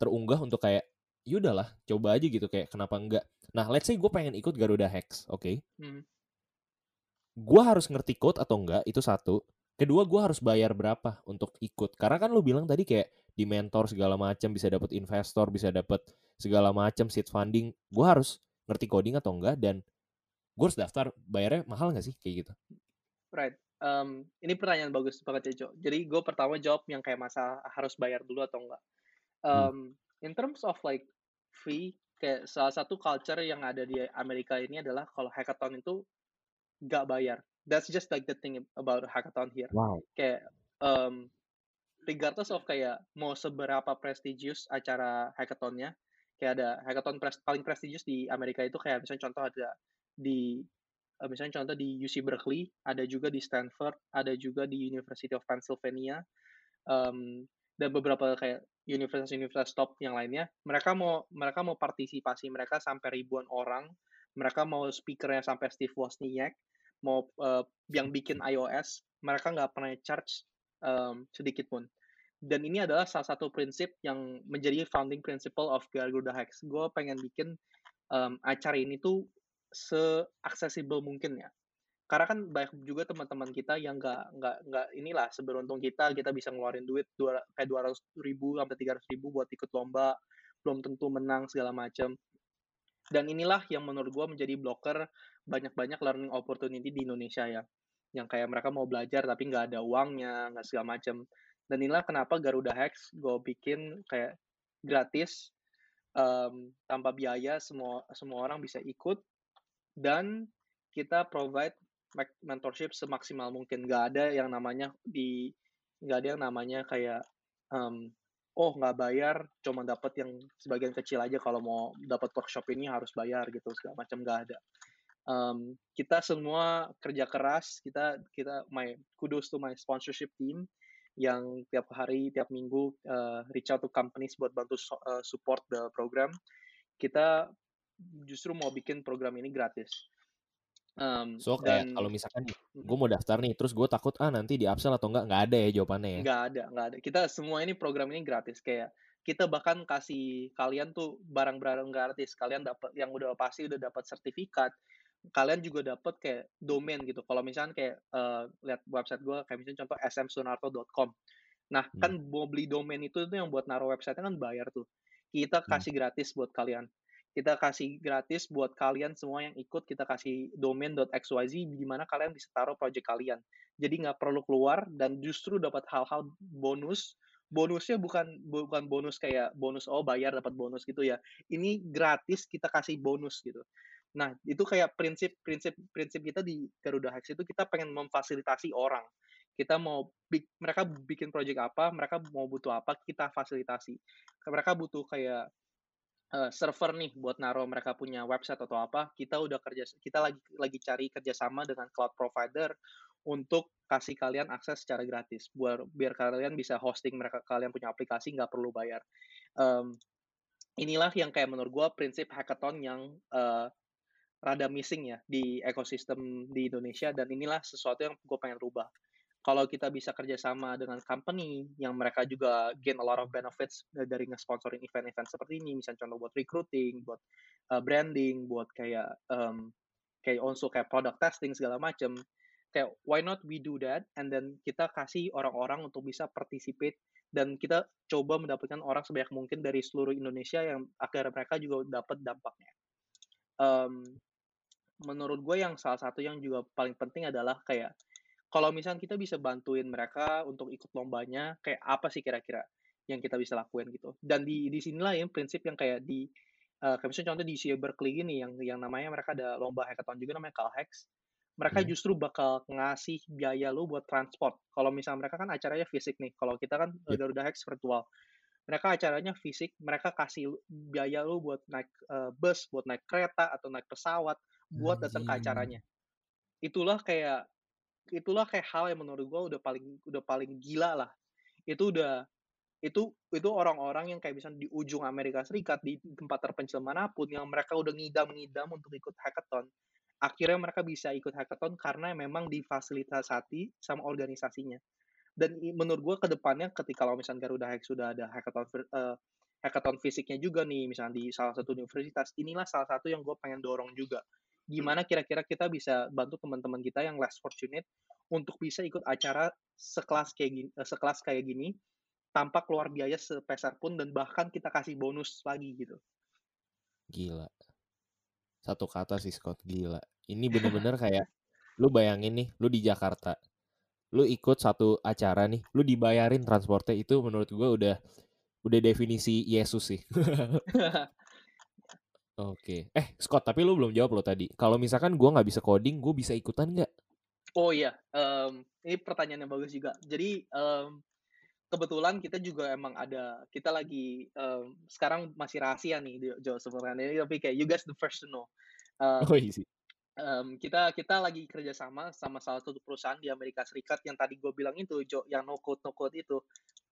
terunggah untuk kayak yaudahlah coba aja gitu kayak kenapa enggak. Nah let's say gue pengen ikut Garuda Hex, oke? Hmm. Gue harus ngerti code atau enggak itu satu. Kedua gue harus bayar berapa untuk ikut? Karena kan lu bilang tadi kayak di mentor segala macam bisa dapat investor, bisa dapat segala macam seed funding. Gue harus ngerti coding atau enggak dan gue harus daftar bayarnya mahal nggak sih kayak gitu? Right. Um, ini pertanyaan bagus banget ya, Jo. Jadi gue pertama jawab yang kayak masa harus bayar dulu atau enggak. Um. In terms of like fee, kayak salah satu culture yang ada di Amerika ini adalah kalau hackathon itu nggak bayar. That's just like the thing about hackathon here. Wow. Kayak um, regardless of kayak mau seberapa prestigious acara hackathonnya, kayak ada hackathon pres paling prestigious di Amerika itu kayak misalnya contoh ada di uh, misalnya contoh di UC Berkeley, ada juga di Stanford, ada juga di University of Pennsylvania, um, dan beberapa kayak universitas-universitas top yang lainnya. Mereka mau mereka mau partisipasi mereka sampai ribuan orang. Mereka mau speakernya sampai Steve Wozniak, mau uh, yang bikin iOS. Mereka nggak pernah charge um, sedikit pun. Dan ini adalah salah satu prinsip yang menjadi founding principle of Garuda Hacks. Gue pengen bikin um, acara ini tuh se-accessible mungkin ya. Karena kan banyak juga teman-teman kita yang nggak nggak nggak inilah seberuntung kita kita bisa ngeluarin duit dua, kayak dua ratus ribu sampai tiga ratus ribu buat ikut lomba belum tentu menang segala macam dan inilah yang menurut gue menjadi blocker banyak-banyak learning opportunity di Indonesia ya. Yang kayak mereka mau belajar tapi nggak ada uangnya nggak segala macam dan inilah kenapa Garuda Hacks gue bikin kayak gratis um, tanpa biaya semua semua orang bisa ikut dan kita provide mentorship semaksimal mungkin. Nggak ada yang namanya di nggak ada yang namanya kayak um, oh nggak bayar cuma dapat yang sebagian kecil aja. Kalau mau dapat workshop ini harus bayar gitu segala macam nggak ada. Um, kita semua kerja keras. Kita kita my kudos to my sponsorship team yang tiap hari tiap minggu uh, reach out to companies buat bantu uh, support the program. Kita justru mau bikin program ini gratis. Um, so kayak dan kalau misalkan gue mau daftar nih, terus gue takut ah nanti di upsell atau enggak, nggak ada ya jawabannya ya. nggak ada nggak ada. Kita semua ini program ini gratis. Kayak kita bahkan kasih kalian tuh barang-barang gratis. Kalian dapat yang udah pasti udah dapat sertifikat. Kalian juga dapat kayak domain gitu. Kalau misalnya kayak uh, lihat website gue kayak misalnya contoh smsunarto.com nah Hmm. kan mau beli domain itu tuh yang buat naruh website kan bayar tuh. Kita Hmm. kasih gratis buat kalian kita kasih gratis buat kalian semua yang ikut kita kasih domain.xyz di mana kalian bisa taruh project kalian. Jadi nggak perlu keluar dan justru dapat hal-hal bonus. Bonusnya bukan bukan bonus kayak bonus oh bayar dapat bonus gitu ya. Ini gratis kita kasih bonus gitu. Nah itu kayak prinsip prinsip prinsip kita di Garuda Hacks itu kita pengen memfasilitasi orang. Kita mau mereka bikin project apa mereka mau butuh apa kita fasilitasi. Mereka butuh kayak uh, server nih buat naruh mereka punya website atau apa kita udah kerja kita lagi lagi cari kerjasama dengan cloud provider untuk kasih kalian akses secara gratis biar biar kalian bisa hosting mereka kalian punya aplikasi nggak perlu bayar. Um, inilah yang kayak menurut gue prinsip hackathon yang uh, rada missing ya di ekosistem di Indonesia dan inilah sesuatu yang gue pengen rubah kalau kita bisa kerjasama dengan company yang mereka juga gain a lot of benefits dari nge-sponsorin event-event seperti ini, misalnya contoh buat recruiting, buat uh, branding, buat kayak um, kayak also kayak product testing segala macam. Kayak why not we do that and then kita kasih orang-orang untuk bisa participate dan kita coba mendapatkan orang sebanyak mungkin dari seluruh Indonesia yang agar mereka juga dapat dampaknya. Um, menurut gue yang salah satu yang juga paling penting adalah kayak kalau misalnya kita bisa bantuin mereka untuk ikut lombanya, kayak apa sih kira-kira? yang kita bisa lakuin gitu. Dan di di sinilah yang prinsip yang kayak di uh, kayak misalnya contoh di UC Berkeley ini yang yang namanya mereka ada lomba hackathon juga namanya Calhex. Mereka hmm. justru bakal ngasih biaya lu buat transport. Kalau misalnya mereka kan acaranya fisik nih. Kalau kita kan yeah. Garuda Hex virtual. Mereka acaranya fisik, mereka kasih biaya lu buat naik uh, bus, buat naik kereta atau naik pesawat buat datang ke acaranya. Itulah kayak itulah kayak hal yang menurut gua udah paling udah paling gila lah. Itu udah itu itu orang-orang yang kayak misalnya di ujung Amerika Serikat di tempat terpencil mana pun yang mereka udah ngidam-ngidam untuk ikut hackathon akhirnya mereka bisa ikut hackathon karena memang difasilitasi sama organisasinya dan menurut gue ke depannya ketika kalau misalnya Garuda Hack sudah ada hackathon uh, hackathon fisiknya juga nih misalnya di salah satu universitas inilah salah satu yang gue pengen dorong juga gimana kira-kira kita bisa bantu teman-teman kita yang less fortunate untuk bisa ikut acara sekelas kayak gini, eh, sekelas kayak gini tanpa keluar biaya sepeser pun dan bahkan kita kasih bonus lagi gitu. Gila. Satu kata sih Scott, gila. Ini bener-bener kayak lu bayangin nih, lu di Jakarta. Lu ikut satu acara nih, lu dibayarin transportnya itu menurut gua udah udah definisi Yesus sih. Oke. Eh, Scott, tapi lu belum jawab lo tadi. Kalau misalkan gua nggak bisa coding, gue bisa ikutan nggak? Oh iya, um, ini pertanyaan yang bagus juga. Jadi um, kebetulan kita juga emang ada kita lagi um, sekarang masih rahasia nih Jo sebenarnya tapi kayak you guys the first to know. Um, oh easy. Um, kita kita lagi kerjasama sama salah satu perusahaan di Amerika Serikat yang tadi gue bilang itu Jo yang no code no code itu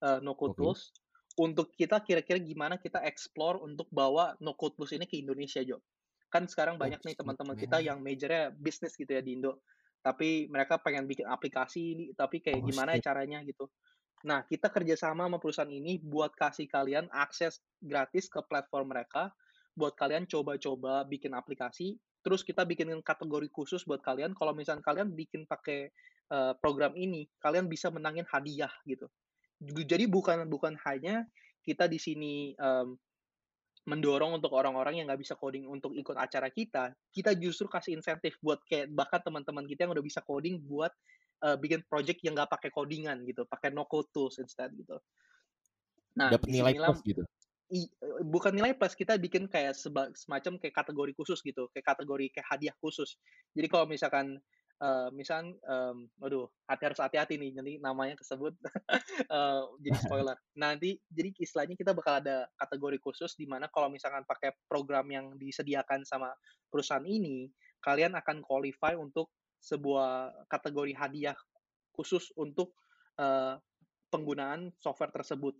uh, no code okay. tools untuk kita kira-kira gimana kita explore untuk bawa no code tools ini ke Indonesia Jo. Kan sekarang banyak nih teman-teman kita yang majornya bisnis gitu ya di Indo. Tapi mereka pengen bikin aplikasi ini tapi kayak oh, gimana caranya gitu. Nah, kita kerjasama sama perusahaan ini buat kasih kalian akses gratis ke platform mereka, buat kalian coba-coba bikin aplikasi, terus kita bikinin kategori khusus buat kalian, kalau misalnya kalian bikin pakai uh, program ini, kalian bisa menangin hadiah gitu. Jadi bukan bukan hanya kita di sini um, mendorong untuk orang-orang yang nggak bisa coding untuk ikut acara kita, kita justru kasih insentif buat kayak bahkan teman-teman kita yang udah bisa coding buat uh, bikin project yang nggak pakai codingan gitu, pakai no code tools instead gitu. Nah, dapat nilai plus gitu. I, bukan nilai plus kita bikin kayak seba, semacam kayak kategori khusus gitu, kayak kategori kayak hadiah khusus. Jadi kalau misalkan uh, misal, um, waduh, hati harus hati-hati nih, nanti namanya tersebut uh, jadi spoiler. Nanti jadi istilahnya kita bakal ada kategori khusus di mana kalau misalkan pakai program yang disediakan sama perusahaan ini, kalian akan qualify untuk sebuah kategori hadiah khusus untuk uh, penggunaan software tersebut.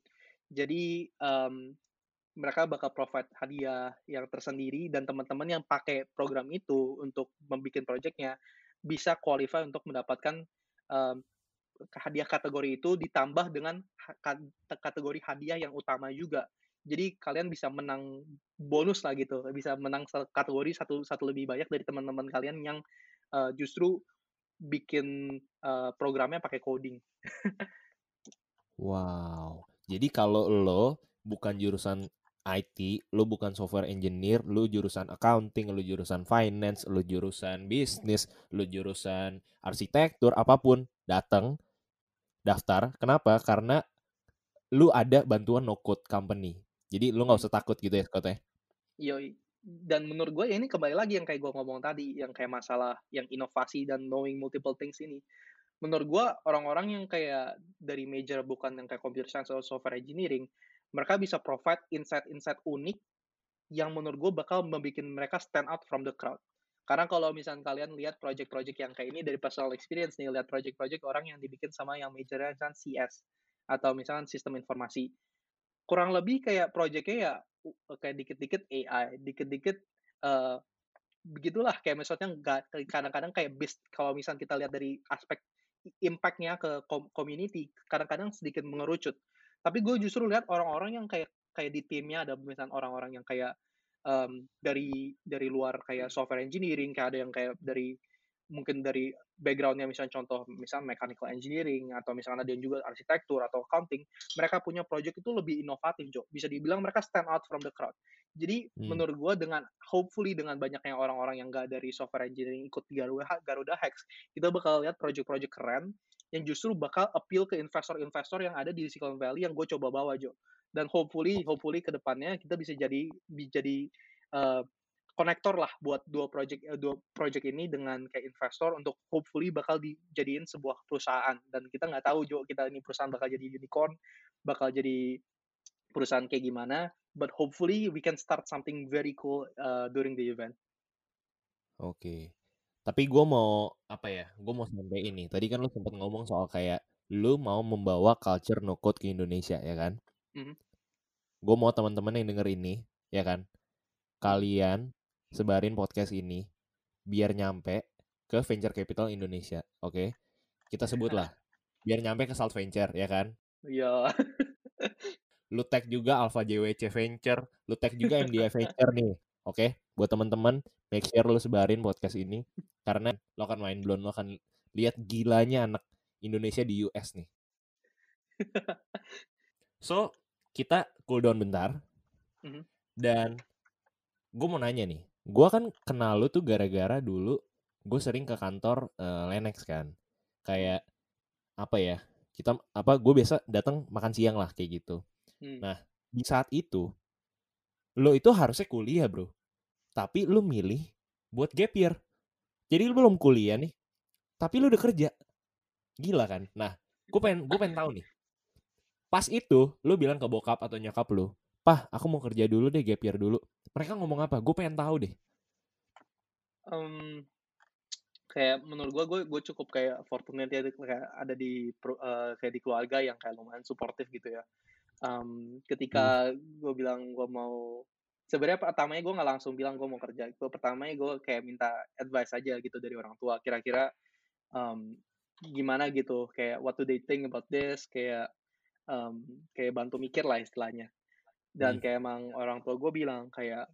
Jadi um, mereka bakal provide hadiah yang tersendiri dan teman-teman yang pakai program itu untuk membuat projectnya bisa qualify untuk mendapatkan um, hadiah kategori itu ditambah dengan kategori hadiah yang utama juga. Jadi kalian bisa menang bonus lah gitu, bisa menang kategori satu satu lebih banyak dari teman-teman kalian yang uh, justru bikin uh, programnya pakai coding. wow. Jadi kalau lo bukan jurusan IT, lo bukan software engineer, lo jurusan accounting, lo jurusan finance, lo jurusan bisnis, lo jurusan arsitektur, apa pun, datang daftar. Kenapa? Karena lu ada bantuan no code company. Jadi lu nggak usah takut gitu ya, Scott ya. Dan menurut gue ya ini kembali lagi yang kayak gue ngomong tadi yang kayak masalah yang inovasi dan knowing multiple things ini menurut gue orang-orang yang kayak dari major bukan yang kayak computer science atau software engineering mereka bisa provide insight-insight unik yang menurut gue bakal membuat mereka stand out from the crowd. Karena kalau misalnya kalian lihat project-project yang kayak ini dari personal experience nih lihat project-project orang yang dibikin sama yang majornya misalnya CS atau misalnya sistem informasi. Kurang lebih kayak projectnya ya kayak dikit-dikit AI, dikit-dikit uh, begitulah. Kayak misalnya nggak kadang-kadang kayak base kalau misalnya kita lihat dari aspek impactnya ke community kadang-kadang sedikit mengerucut. Tapi gue justru lihat orang-orang yang kayak kayak di timnya ada misalnya orang-orang yang kayak um, dari dari luar kayak software engineering, kayak ada yang kayak dari mungkin dari backgroundnya misalnya contoh misalnya mechanical engineering atau misalnya ada yang juga arsitektur atau accounting mereka punya project itu lebih inovatif Jo bisa dibilang mereka stand out from the crowd jadi hmm. menurut gue dengan hopefully dengan banyaknya orang-orang yang gak dari software engineering ikut Garuda Garuda Hex kita bakal lihat project-project keren yang justru bakal appeal ke investor-investor yang ada di Silicon Valley yang gue coba bawa Jo. Dan hopefully hopefully ke depannya kita bisa jadi jadi uh, konektor lah buat dua project uh, dua project ini dengan kayak investor untuk hopefully bakal dijadiin sebuah perusahaan dan kita nggak tahu Jo kita ini perusahaan bakal jadi unicorn bakal jadi perusahaan kayak gimana but hopefully we can start something very cool uh, during the event. Oke. Okay. Tapi gue mau apa ya? Gue mau sampai ini. Tadi kan lu sempat ngomong soal kayak lu mau membawa culture no code ke Indonesia ya kan? Mm-hmm. Gue mau teman-teman yang denger ini ya kan? Kalian sebarin podcast ini biar nyampe ke venture capital Indonesia, oke? Okay? Kita sebutlah biar nyampe ke Salt Venture ya kan? Iya. lu tag juga Alpha JWC Venture, lu tag juga MDI Venture nih, oke? Okay? Buat teman-teman, make sure lu sebarin podcast ini karena lo akan main blown, lo akan lihat gilanya anak Indonesia di US nih. so, kita cool down bentar. Mm-hmm. Dan gue mau nanya nih, gue kan kenal lu tuh gara-gara dulu gue sering ke kantor uh, Lenex kan. Kayak apa ya? Kita apa gue biasa datang makan siang lah kayak gitu. Hmm. Nah, di saat itu lo itu harusnya kuliah, Bro. Tapi lu milih buat gap year. Jadi lu belum kuliah nih, tapi lu udah kerja. Gila kan? Nah, gue pengen gue pengen tahu nih. Pas itu lu bilang ke bokap atau nyokap lu, "Pah, aku mau kerja dulu deh, gap year dulu." Mereka ngomong apa? Gue pengen tahu deh. Um, kayak menurut gue, gue gue cukup kayak fortunate ya kayak ada di uh, kayak di keluarga yang kayak lumayan suportif gitu ya. Um, ketika hmm. gue bilang gue mau sebenarnya pertamanya gue nggak langsung bilang gue mau kerja. Gue pertamanya gue kayak minta advice aja gitu dari orang tua. Kira-kira um, gimana gitu kayak what do they think about this? Kayak um, kayak bantu mikir lah istilahnya. Dan hmm. kayak emang orang tua gue bilang kayak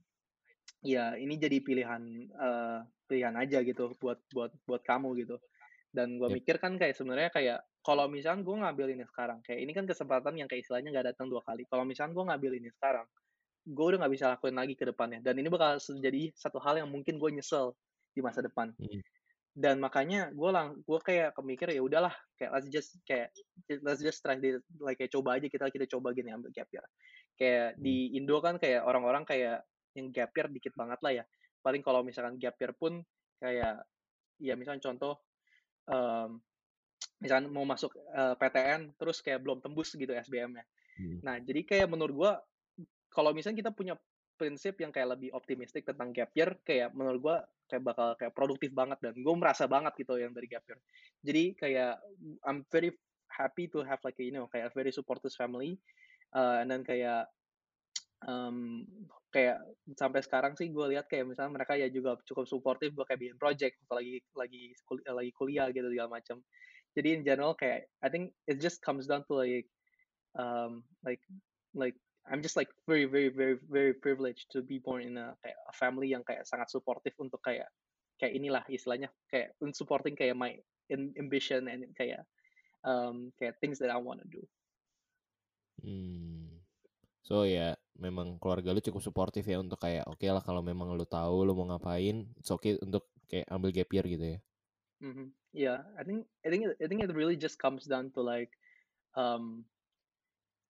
ya ini jadi pilihan uh, pilihan aja gitu buat buat buat kamu gitu. Dan gue yep. mikir kan kayak sebenarnya kayak kalau misalnya gue ngambil ini sekarang kayak ini kan kesempatan yang kayak istilahnya nggak datang dua kali. Kalau misalnya gue ngambil ini sekarang gue udah nggak bisa lakuin lagi ke depannya dan ini bakal jadi satu hal yang mungkin gue nyesel di masa depan hmm. dan makanya gue lang gue kayak kemikir ya udahlah kayak let's just kayak let's just try this like kayak coba aja kita kita coba gini ambil gap year kayak hmm. di Indo kan kayak orang-orang kayak yang gap year dikit banget lah ya paling kalau misalkan gap year pun kayak ya misalnya contoh um, misalnya mau masuk uh, PTN terus kayak belum tembus gitu SBM-nya. Hmm. Nah, jadi kayak menurut gue kalau misalnya kita punya prinsip yang kayak lebih optimistik tentang gap year, kayak menurut gue kayak bakal kayak produktif banget dan gue merasa banget gitu yang dari gap year. Jadi kayak I'm very happy to have like you know kayak very supportive family, uh, and then kayak um, kayak sampai sekarang sih gue lihat kayak misalnya mereka ya juga cukup supportive gue kayak bikin project lagi lagi lagi kuliah gitu segala macam. Jadi in general kayak I think it just comes down to like um, like like I'm just like very very very very privileged to be born in a kayak a family yang kayak sangat supportive untuk kayak kayak inilah istilahnya kayak supporting kayak my ambition and kayak um, kayak things that I want to do. Hmm. So ya memang keluarga lu cukup supportive ya untuk kayak oke okay lah kalau memang lu tahu lu mau ngapain, it's okay untuk kayak ambil gap year gitu ya. Mm-hmm. Yeah, I think I think I think it really just comes down to like um,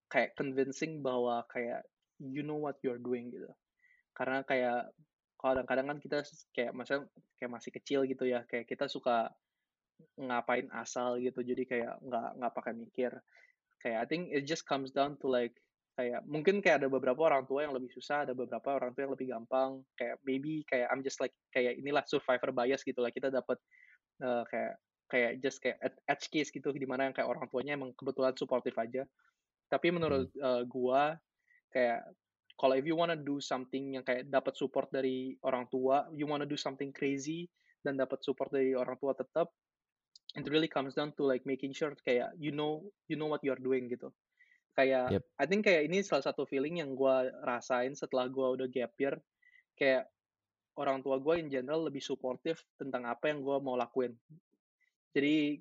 kayak convincing bahwa kayak you know what you're doing gitu. Karena kayak kadang-kadang kan kita kayak masa kayak masih kecil gitu ya, kayak kita suka ngapain asal gitu. Jadi kayak nggak nggak pakai mikir. Kayak I think it just comes down to like kayak mungkin kayak ada beberapa orang tua yang lebih susah, ada beberapa orang tua yang lebih gampang. Kayak maybe kayak I'm just like kayak inilah survivor bias gitu lah. Kita dapat uh, kayak kayak just kayak edge case gitu di mana yang kayak orang tuanya emang kebetulan supportive aja tapi menurut uh, gua kayak kalau if you wanna do something yang kayak dapat support dari orang tua, you wanna do something crazy dan dapat support dari orang tua tetap, it really comes down to like making sure kayak you know you know what you are doing gitu. Kayak yep. I think kayak ini salah satu feeling yang gua rasain setelah gua udah gap year, kayak orang tua gue in general lebih supportive tentang apa yang gue mau lakuin. Jadi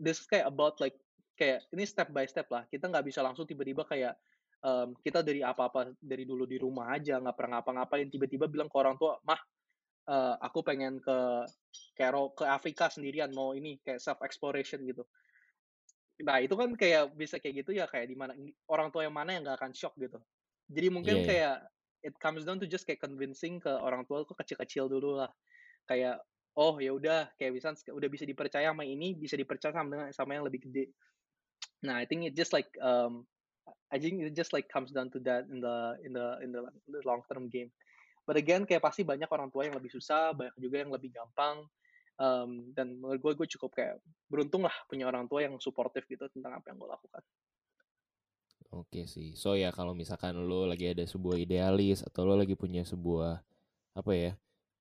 this is kayak about like kayak ini step by step lah. Kita nggak bisa langsung tiba-tiba kayak um, kita dari apa-apa dari dulu di rumah aja nggak pernah ngapa-ngapain tiba-tiba bilang ke orang tua, mah uh, aku pengen ke kayak ke Afrika sendirian mau ini kayak self exploration gitu. Nah, itu kan kayak bisa kayak gitu ya kayak di mana orang tua yang mana yang nggak akan shock gitu. Jadi Iya mungkin ya. kayak it comes down to just kayak convincing ke orang tua tuh kecil-kecil dulu lah. Kayak, oh ya udah kayak misal udah bisa dipercaya sama ini, bisa dipercaya sama dengan sama yang lebih gede. Nah, I think it just like um I think it just like comes down to that in the in the in the, long term game. But again kayak pasti banyak orang tua yang lebih susah, banyak juga yang lebih gampang. Um, dan menurut gue, gue cukup kayak beruntung lah punya orang tua yang suportif gitu tentang apa yang gue lakukan. Oke sih. So ya kalau misalkan lo lagi ada sebuah idealis atau lo lagi punya sebuah apa ya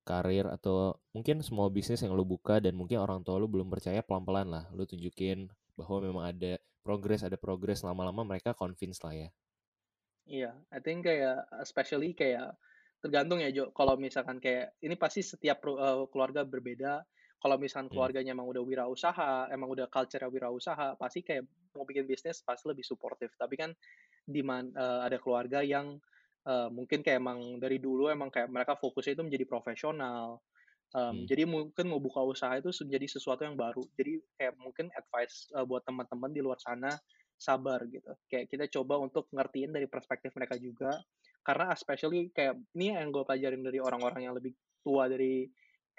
karir atau mungkin small business yang lo buka dan mungkin orang tua lo belum percaya pelan-pelan lah lo tunjukin bahwa memang ada progress ada progress lama-lama mereka convince lah ya. Iya, I think kayak especially kayak tergantung ya Jo. Kalau misalkan kayak ini pasti setiap uh, keluarga berbeda. Kalau misalkan Hmm. keluarganya emang udah wirausaha, emang udah culture wirausaha, pasti kayak mau bikin bisnis pasti lebih suportif. Tapi kan di uh, ada keluarga yang uh, mungkin kayak emang dari dulu emang kayak mereka fokusnya itu menjadi profesional. Um, Hmm. Jadi mungkin mau buka usaha itu menjadi sesuatu yang baru. Jadi kayak mungkin advice uh, buat teman-teman di luar sana sabar gitu. Kayak kita coba untuk ngertiin dari perspektif mereka juga. Karena especially kayak ini yang gue pelajarin dari orang-orang yang lebih tua dari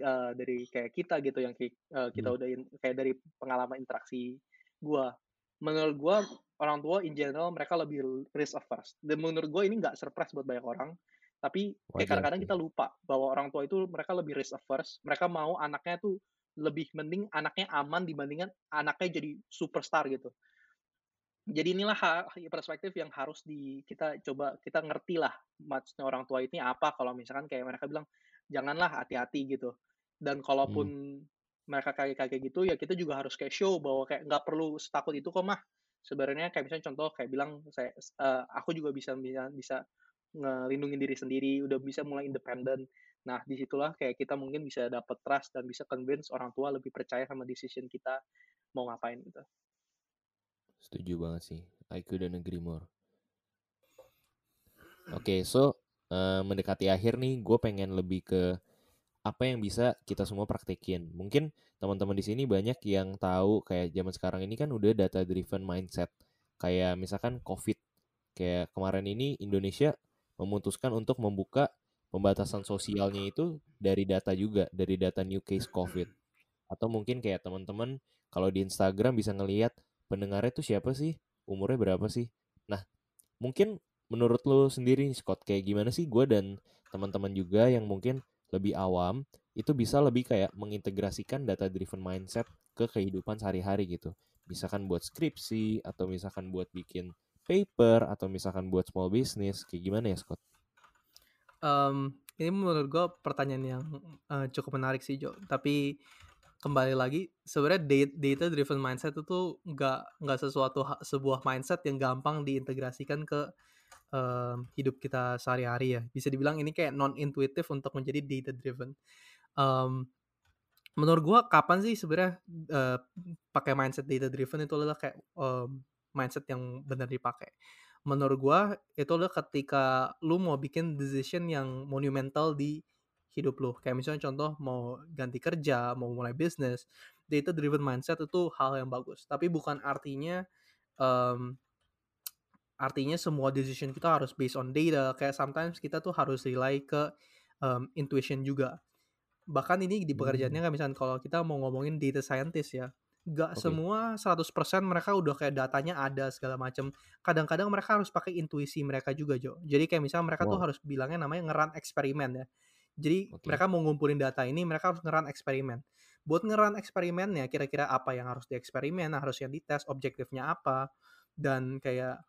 uh, dari kayak kita gitu yang uh, kita Hmm. udah in, kayak dari pengalaman interaksi gue. Menurut gue orang tua in general mereka lebih risk averse. Dan menurut gue ini nggak surprise buat banyak orang. Tapi kayak kadang-kadang kita lupa bahwa orang tua itu mereka lebih risk averse. Mereka mau anaknya tuh lebih mending anaknya aman dibandingkan anaknya jadi superstar gitu jadi inilah perspektif yang harus di kita coba kita ngerti lah maksudnya orang tua ini apa kalau misalkan kayak mereka bilang janganlah hati-hati gitu dan kalaupun hmm. mereka kayak kayak gitu ya kita juga harus kayak show bahwa kayak nggak perlu setakut itu kok mah sebenarnya kayak misalnya contoh kayak bilang saya uh, aku juga bisa bisa bisa ngelindungin diri sendiri udah bisa mulai independen nah di situlah kayak kita mungkin bisa dapat trust dan bisa convince orang tua lebih percaya sama decision kita mau ngapain gitu Setuju banget sih. I couldn't agree more. Oke, okay, so uh, mendekati akhir nih, gue pengen lebih ke apa yang bisa kita semua praktekin. Mungkin teman-teman di sini banyak yang tahu kayak zaman sekarang ini kan udah data driven mindset. Kayak misalkan COVID. Kayak kemarin ini Indonesia memutuskan untuk membuka pembatasan sosialnya itu dari data juga, dari data new case COVID. Atau mungkin kayak teman-teman kalau di Instagram bisa ngelihat pendengarnya tuh siapa sih? Umurnya berapa sih? Nah, mungkin menurut lo sendiri Scott kayak gimana sih gue dan teman-teman juga yang mungkin lebih awam itu bisa lebih kayak mengintegrasikan data driven mindset ke kehidupan sehari-hari gitu. Misalkan buat skripsi atau misalkan buat bikin paper atau misalkan buat small business kayak gimana ya Scott? Um, ini menurut gue pertanyaan yang uh, cukup menarik sih Jo. Tapi kembali lagi sebenarnya data driven mindset itu nggak nggak sesuatu sebuah mindset yang gampang diintegrasikan ke um, hidup kita sehari-hari ya bisa dibilang ini kayak non intuitif untuk menjadi data driven um, menurut gua kapan sih sebenarnya uh, pakai mindset data driven itu adalah kayak um, mindset yang benar dipakai menurut gua itu adalah ketika lu mau bikin decision yang monumental di hidup lo. Kayak misalnya contoh mau ganti kerja, mau mulai bisnis, data driven mindset itu hal yang bagus. Tapi bukan artinya um, artinya semua decision kita harus based on data. Kayak sometimes kita tuh harus rely ke um, intuition juga. Bahkan ini di pekerjaannya kan misalnya kalau kita mau ngomongin data scientist ya, gak okay. semua 100% mereka udah kayak datanya ada segala macam. Kadang-kadang mereka harus pakai intuisi mereka juga, Jo. Jadi kayak misalnya mereka wow. tuh harus bilangnya namanya ngeran eksperimen ya. Jadi okay. mereka mau ngumpulin data ini, mereka harus ngeran eksperimen. Buat ngeran eksperimennya, kira-kira apa yang harus dieksperimen, harus yang dites, objektifnya apa, dan kayak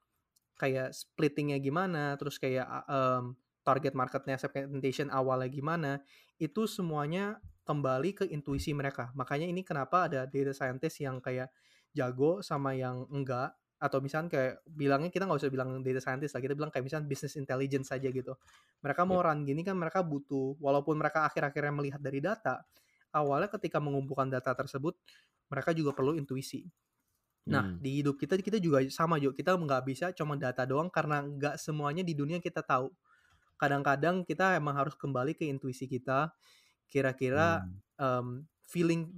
kayak splittingnya gimana, terus kayak um, target marketnya segmentation awalnya gimana, itu semuanya kembali ke intuisi mereka. Makanya ini kenapa ada data scientist yang kayak jago sama yang enggak, atau misalnya kayak bilangnya kita nggak usah bilang data scientist lah kita bilang kayak misalnya business intelligence saja gitu. Mereka mau run gini kan mereka butuh walaupun mereka akhir-akhirnya melihat dari data awalnya ketika mengumpulkan data tersebut mereka juga perlu intuisi. Nah hmm. di hidup kita kita juga sama juga kita nggak bisa cuma data doang karena nggak semuanya di dunia kita tahu. Kadang-kadang kita emang harus kembali ke intuisi kita kira-kira hmm. um, feeling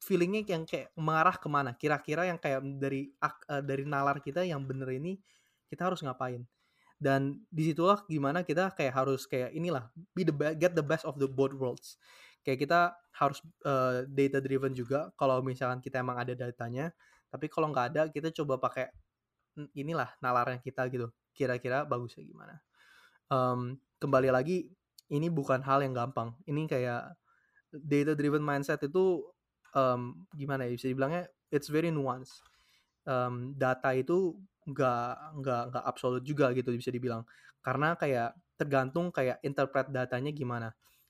feelingnya yang kayak mengarah ke mana? Kira-kira yang kayak dari uh, dari nalar kita yang bener ini kita harus ngapain? Dan di situlah gimana kita kayak harus kayak inilah be the get the best of the both worlds. Kayak kita harus uh, eh, data driven juga kalau misalkan kita emang ada datanya. Tapi kalau nggak ada kita coba pakai inilah nalarnya kita gitu. Kira-kira bagusnya gimana? Um, kembali lagi ini bukan hal yang gampang. Ini kayak data driven mindset itu um, gimana ya bisa dibilangnya it's very nuanced. Um, data itu nggak nggak nggak absolut juga gitu bisa dibilang. Karena kayak tergantung kayak interpret datanya gimana.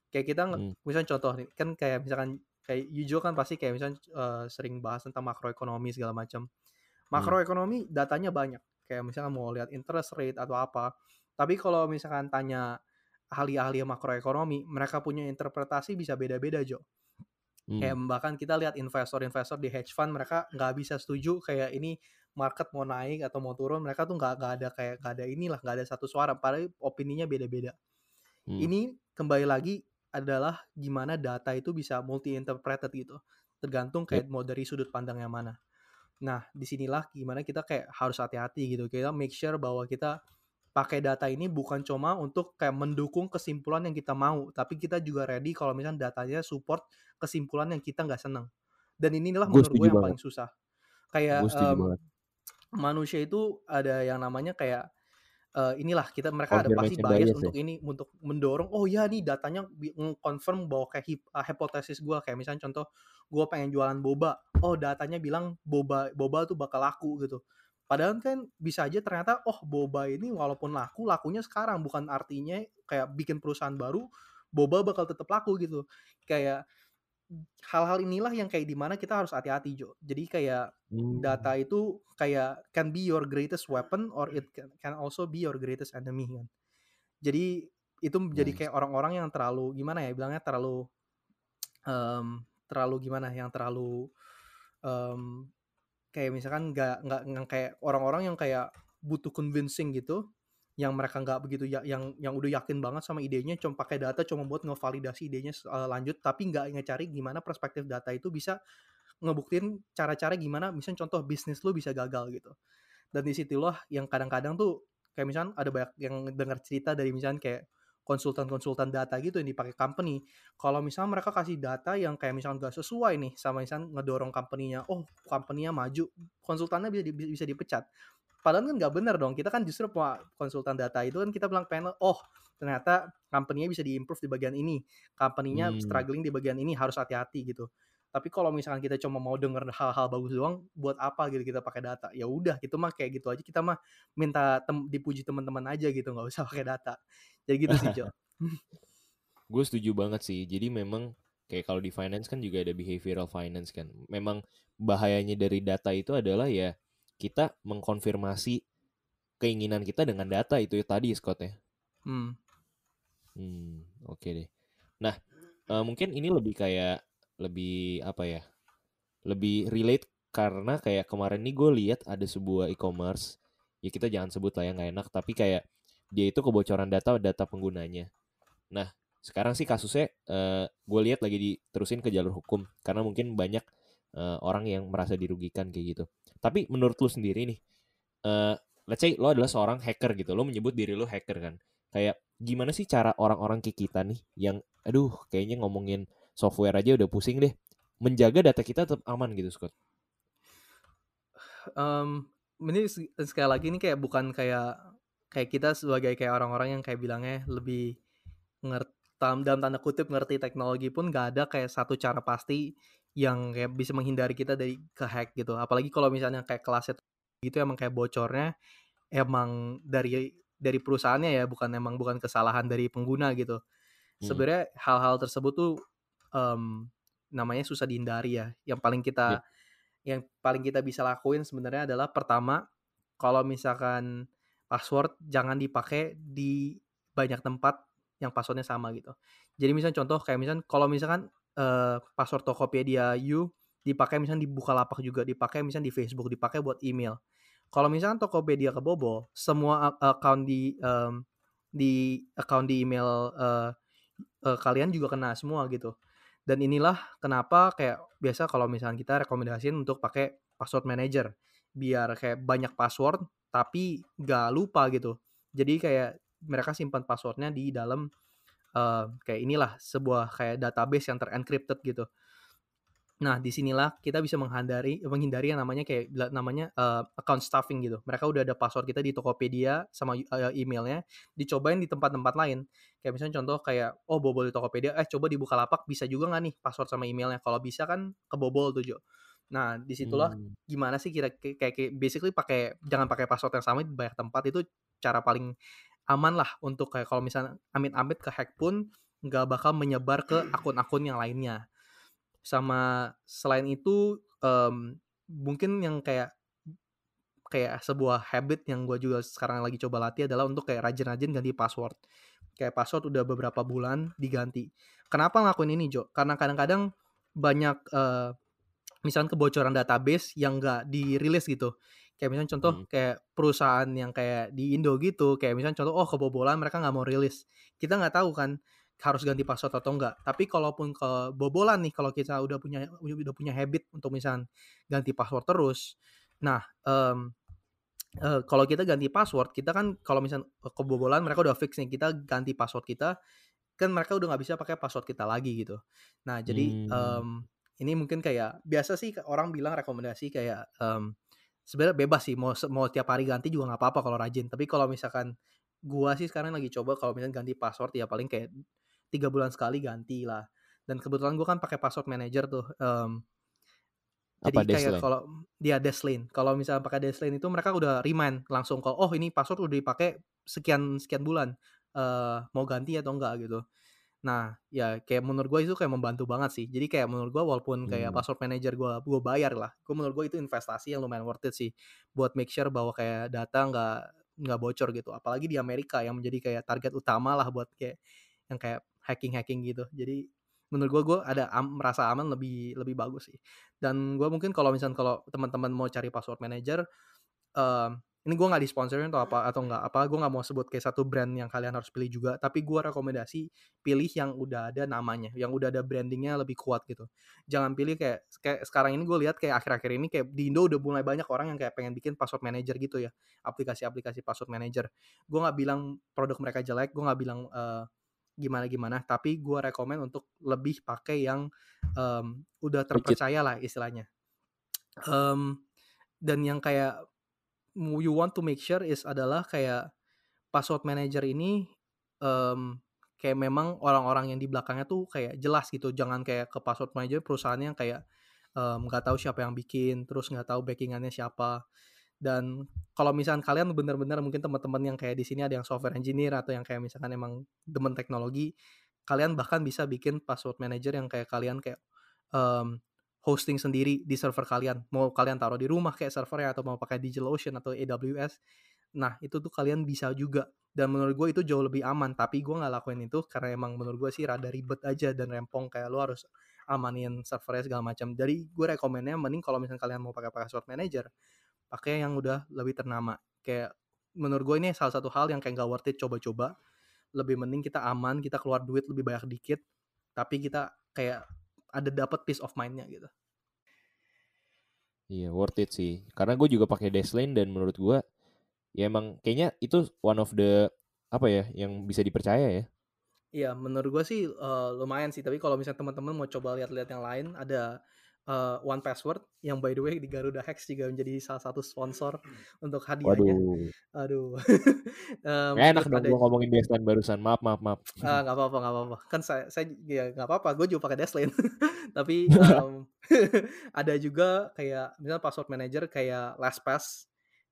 Kayak kita hmm. misalnya contoh nih kan kayak misalkan kayak Yujo kan pasti kayak misalnya uh, sering bahas tentang makroekonomi segala macam hmm. makroekonomi datanya banyak. Kayak misalkan mau lihat interest rate atau apa. Tapi kalau misalkan tanya ahli-ahli makroekonomi mereka punya interpretasi bisa beda-beda Jo Hmm. Kayak bahkan kita lihat investor-investor di hedge fund mereka nggak bisa setuju kayak ini market mau naik atau mau turun mereka tuh nggak nggak ada kayak nggak ada inilah nggak ada satu suara padahal opininya beda-beda. Hmm. Ini kembali lagi adalah gimana data itu bisa multi interpreted gitu tergantung kayak yep. mau dari sudut pandang yang mana. Nah di sinilah gimana kita kayak harus hati-hati gitu kita make sure bahwa kita pakai data ini bukan cuma untuk kayak mendukung kesimpulan yang kita mau, tapi kita juga ready kalau misalnya datanya support kesimpulan yang kita nggak seneng. Dan inilah menurut gue yang banget. paling susah. Kayak um, manusia itu ada yang namanya kayak uh, inilah kita mereka ada pasti bias untuk ya? ini untuk mendorong oh ya nih datanya confirm bahwa kayak hip, uh, hipotesis gue kayak misalnya contoh gue pengen jualan boba oh datanya bilang boba boba tuh bakal laku gitu Padahal kan bisa aja ternyata oh boba ini walaupun laku lakunya sekarang bukan artinya kayak bikin perusahaan baru boba bakal tetap laku gitu. Kayak hal-hal inilah yang kayak di mana kita harus hati-hati Jo. Jadi kayak hmm. data itu kayak can be your greatest weapon or it can also be your greatest enemy kan. Jadi itu menjadi kayak orang-orang yang terlalu gimana ya bilangnya terlalu um, terlalu gimana yang terlalu um, kayak misalkan nggak nggak kayak orang-orang yang kayak butuh convincing gitu yang mereka nggak begitu ya yang yang udah yakin banget sama idenya cuma pakai data cuma buat ngevalidasi idenya uh, lanjut tapi nggak ngecari gimana perspektif data itu bisa ngebuktiin cara-cara gimana misalnya contoh bisnis lu bisa gagal gitu. Dan di loh yang kadang-kadang tuh kayak misalnya ada banyak yang dengar cerita dari misalnya kayak konsultan-konsultan data gitu yang dipakai company. Kalau misalnya mereka kasih data yang kayak misalnya nggak sesuai nih sama misalnya ngedorong company-nya, oh company-nya maju, konsultannya bisa di, bisa dipecat. Padahal kan nggak benar dong. Kita kan justru konsultan data itu kan kita bilang panel, oh ternyata company-nya bisa diimprove di bagian ini, company-nya hmm. struggling di bagian ini harus hati-hati gitu. Tapi kalau misalkan kita cuma mau denger hal-hal bagus doang, buat apa gitu kita pakai data? Ya udah, itu mah kayak gitu aja. Kita mah minta tem dipuji teman-teman aja gitu, nggak usah pakai data. Jadi gitu sih, Jo. Gue setuju banget sih. Jadi memang kayak kalau di finance kan juga ada behavioral finance kan. Memang bahayanya dari data itu adalah ya kita mengkonfirmasi keinginan kita dengan data itu tadi Scott ya. Hmm. Hmm, oke okay deh. Nah, uh, mungkin ini lebih kayak lebih apa ya lebih relate karena kayak kemarin nih gue lihat ada sebuah e-commerce ya kita jangan sebut lah yang nggak enak tapi kayak dia itu kebocoran data data penggunanya. Nah sekarang sih kasusnya uh, gue lihat lagi diterusin ke jalur hukum karena mungkin banyak uh, orang yang merasa dirugikan kayak gitu. Tapi menurut lu sendiri nih uh, let's say lo adalah seorang hacker gitu lo menyebut diri lo hacker kan kayak gimana sih cara orang-orang kayak kita nih yang aduh kayaknya ngomongin software aja udah pusing deh. Menjaga data kita tetap aman gitu, Scott. Um, ini sekali lagi ini kayak bukan kayak kayak kita sebagai kayak orang-orang yang kayak bilangnya lebih ngerti dalam tanda kutip ngerti teknologi pun gak ada kayak satu cara pasti yang kayak bisa menghindari kita dari kehack gitu. Apalagi kalau misalnya kayak kelasnya gitu emang kayak bocornya emang dari dari perusahaannya ya bukan emang bukan kesalahan dari pengguna gitu. Hmm. Sebenarnya hal-hal tersebut tuh um, namanya susah dihindari ya. Yang paling kita yeah. yang paling kita bisa lakuin sebenarnya adalah pertama kalau misalkan password jangan dipakai di banyak tempat yang passwordnya sama gitu. Jadi misalnya contoh kayak misalnya kalau misalkan uh, password Tokopedia you dipakai misalnya di Bukalapak juga dipakai misalnya di Facebook dipakai buat email. Kalau misalkan Tokopedia kebobol, semua account di um, di account di email uh, uh, kalian juga kena semua gitu Dan inilah kenapa kayak biasa kalau misalnya kita rekomendasiin untuk pakai password manager biar kayak banyak password tapi nggak lupa gitu. Jadi kayak mereka simpan passwordnya di dalam uh, kayak inilah sebuah kayak database yang terencrypted gitu. Nah, di sinilah kita bisa menghindari menghindari yang namanya kayak namanya uh, account stuffing gitu. Mereka udah ada password kita di Tokopedia sama uh, emailnya, dicobain di tempat-tempat lain. Kayak misalnya contoh kayak, oh bobol di Tokopedia, eh coba dibuka lapak bisa juga nggak nih password sama emailnya? Kalau bisa kan kebobol tuh Jo. Nah, di situlah hmm. gimana sih kira kayak, kayak basically pakai jangan pakai password yang sama di banyak tempat itu cara paling aman lah untuk kayak kalau misalnya amit-amit ke hack pun nggak bakal menyebar ke akun-akun yang lainnya sama selain itu um, mungkin yang kayak kayak sebuah habit yang gue juga sekarang lagi coba latih adalah untuk kayak rajin-rajin ganti password kayak password udah beberapa bulan diganti kenapa ngelakuin ini Jo karena kadang-kadang banyak uh, misalnya kebocoran database yang nggak dirilis gitu kayak misalnya contoh hmm. kayak perusahaan yang kayak di Indo gitu kayak misalnya contoh oh kebobolan mereka nggak mau rilis kita nggak tahu kan harus ganti password atau enggak. Tapi kalaupun kebobolan nih, kalau kita udah punya udah punya habit untuk misalnya ganti password terus, nah um, uh, kalau kita ganti password, kita kan kalau misalnya kebobolan mereka udah fix nih, kita ganti password kita, kan mereka udah nggak bisa pakai password kita lagi gitu. Nah jadi hmm. um, ini mungkin kayak biasa sih orang bilang rekomendasi kayak um, sebenarnya bebas sih mau mau tiap hari ganti juga nggak apa-apa kalau rajin. Tapi kalau misalkan gua sih sekarang lagi coba kalau misalnya ganti password ya paling kayak tiga bulan sekali ganti lah dan kebetulan gue kan pakai password manager tuh um, jadi kayak kalau dia Dashlane. Kalau misalnya pakai Dashlane itu mereka udah remind langsung kalau oh ini password udah dipakai sekian sekian bulan uh, mau ganti atau enggak gitu. Nah ya kayak menurut gue itu kayak membantu banget sih. Jadi kayak menurut gue walaupun kayak hmm. password manager gue gue bayar lah gue menurut gue itu investasi yang lumayan worth it sih buat make sure bahwa kayak data nggak nggak bocor gitu. Apalagi di Amerika yang menjadi kayak target utama lah buat kayak yang kayak hacking-hacking gitu. Jadi menurut gue gue ada am, merasa aman lebih lebih bagus sih. Dan gue mungkin kalau misalnya kalau teman-teman mau cari password manager, um, ini gue nggak disponsorin atau apa atau nggak apa, gue nggak mau sebut kayak satu brand yang kalian harus pilih juga. Tapi gue rekomendasi pilih yang udah ada namanya, yang udah ada brandingnya lebih kuat gitu. Jangan pilih kayak kayak sekarang ini gue lihat kayak akhir-akhir ini kayak di Indo udah mulai banyak orang yang kayak pengen bikin password manager gitu ya, aplikasi-aplikasi password manager. Gue nggak bilang produk mereka jelek, gue nggak bilang uh, gimana gimana tapi gue rekomend untuk lebih pakai yang um, udah terpercaya lah istilahnya. Um, dan yang kayak you want to make sure is adalah kayak password manager ini um, kayak memang orang-orang yang di belakangnya tuh kayak jelas gitu jangan kayak ke password manager perusahaan yang kayak nggak um, tahu siapa yang bikin terus nggak tahu backingannya siapa dan kalau misalkan kalian benar-benar mungkin teman-teman yang kayak di sini ada yang software engineer atau yang kayak misalkan emang demen teknologi, kalian bahkan bisa bikin password manager yang kayak kalian kayak um, hosting sendiri di server kalian. Mau kalian taruh di rumah kayak servernya atau mau pakai DigitalOcean atau AWS. Nah, itu tuh kalian bisa juga. Dan menurut gue itu jauh lebih aman. Tapi gue nggak lakuin itu karena emang menurut gue sih rada ribet aja dan rempong kayak lo harus amanin servernya segala macam. Jadi gue rekomennya mending kalau misalnya kalian mau pakai password manager, pakai yang udah lebih ternama. Kayak menurut gue ini salah satu hal yang kayak gak worth it coba-coba. Lebih mending kita aman kita keluar duit lebih banyak dikit tapi kita kayak ada dapat peace of mindnya gitu. Iya worth it sih. Karena gue juga pakai Dashlane dan menurut gue ya emang kayaknya itu one of the apa ya yang bisa dipercaya ya. Iya, menurut gue sih uh, lumayan sih. Tapi kalau misalnya teman-teman mau coba lihat-lihat yang lain, ada uh, One Password yang by the way di Garuda Hex juga menjadi salah satu sponsor untuk hadiahnya. Waduh. Aduh. um, enak dong ada... gue ngomongin Desline barusan. Maaf, maaf, maaf. Ah, nggak apa-apa, nggak apa-apa. Kan saya, saya ya nggak apa-apa. Gue juga pakai Desline. Tapi um, ada juga kayak misalnya password manager kayak LastPass.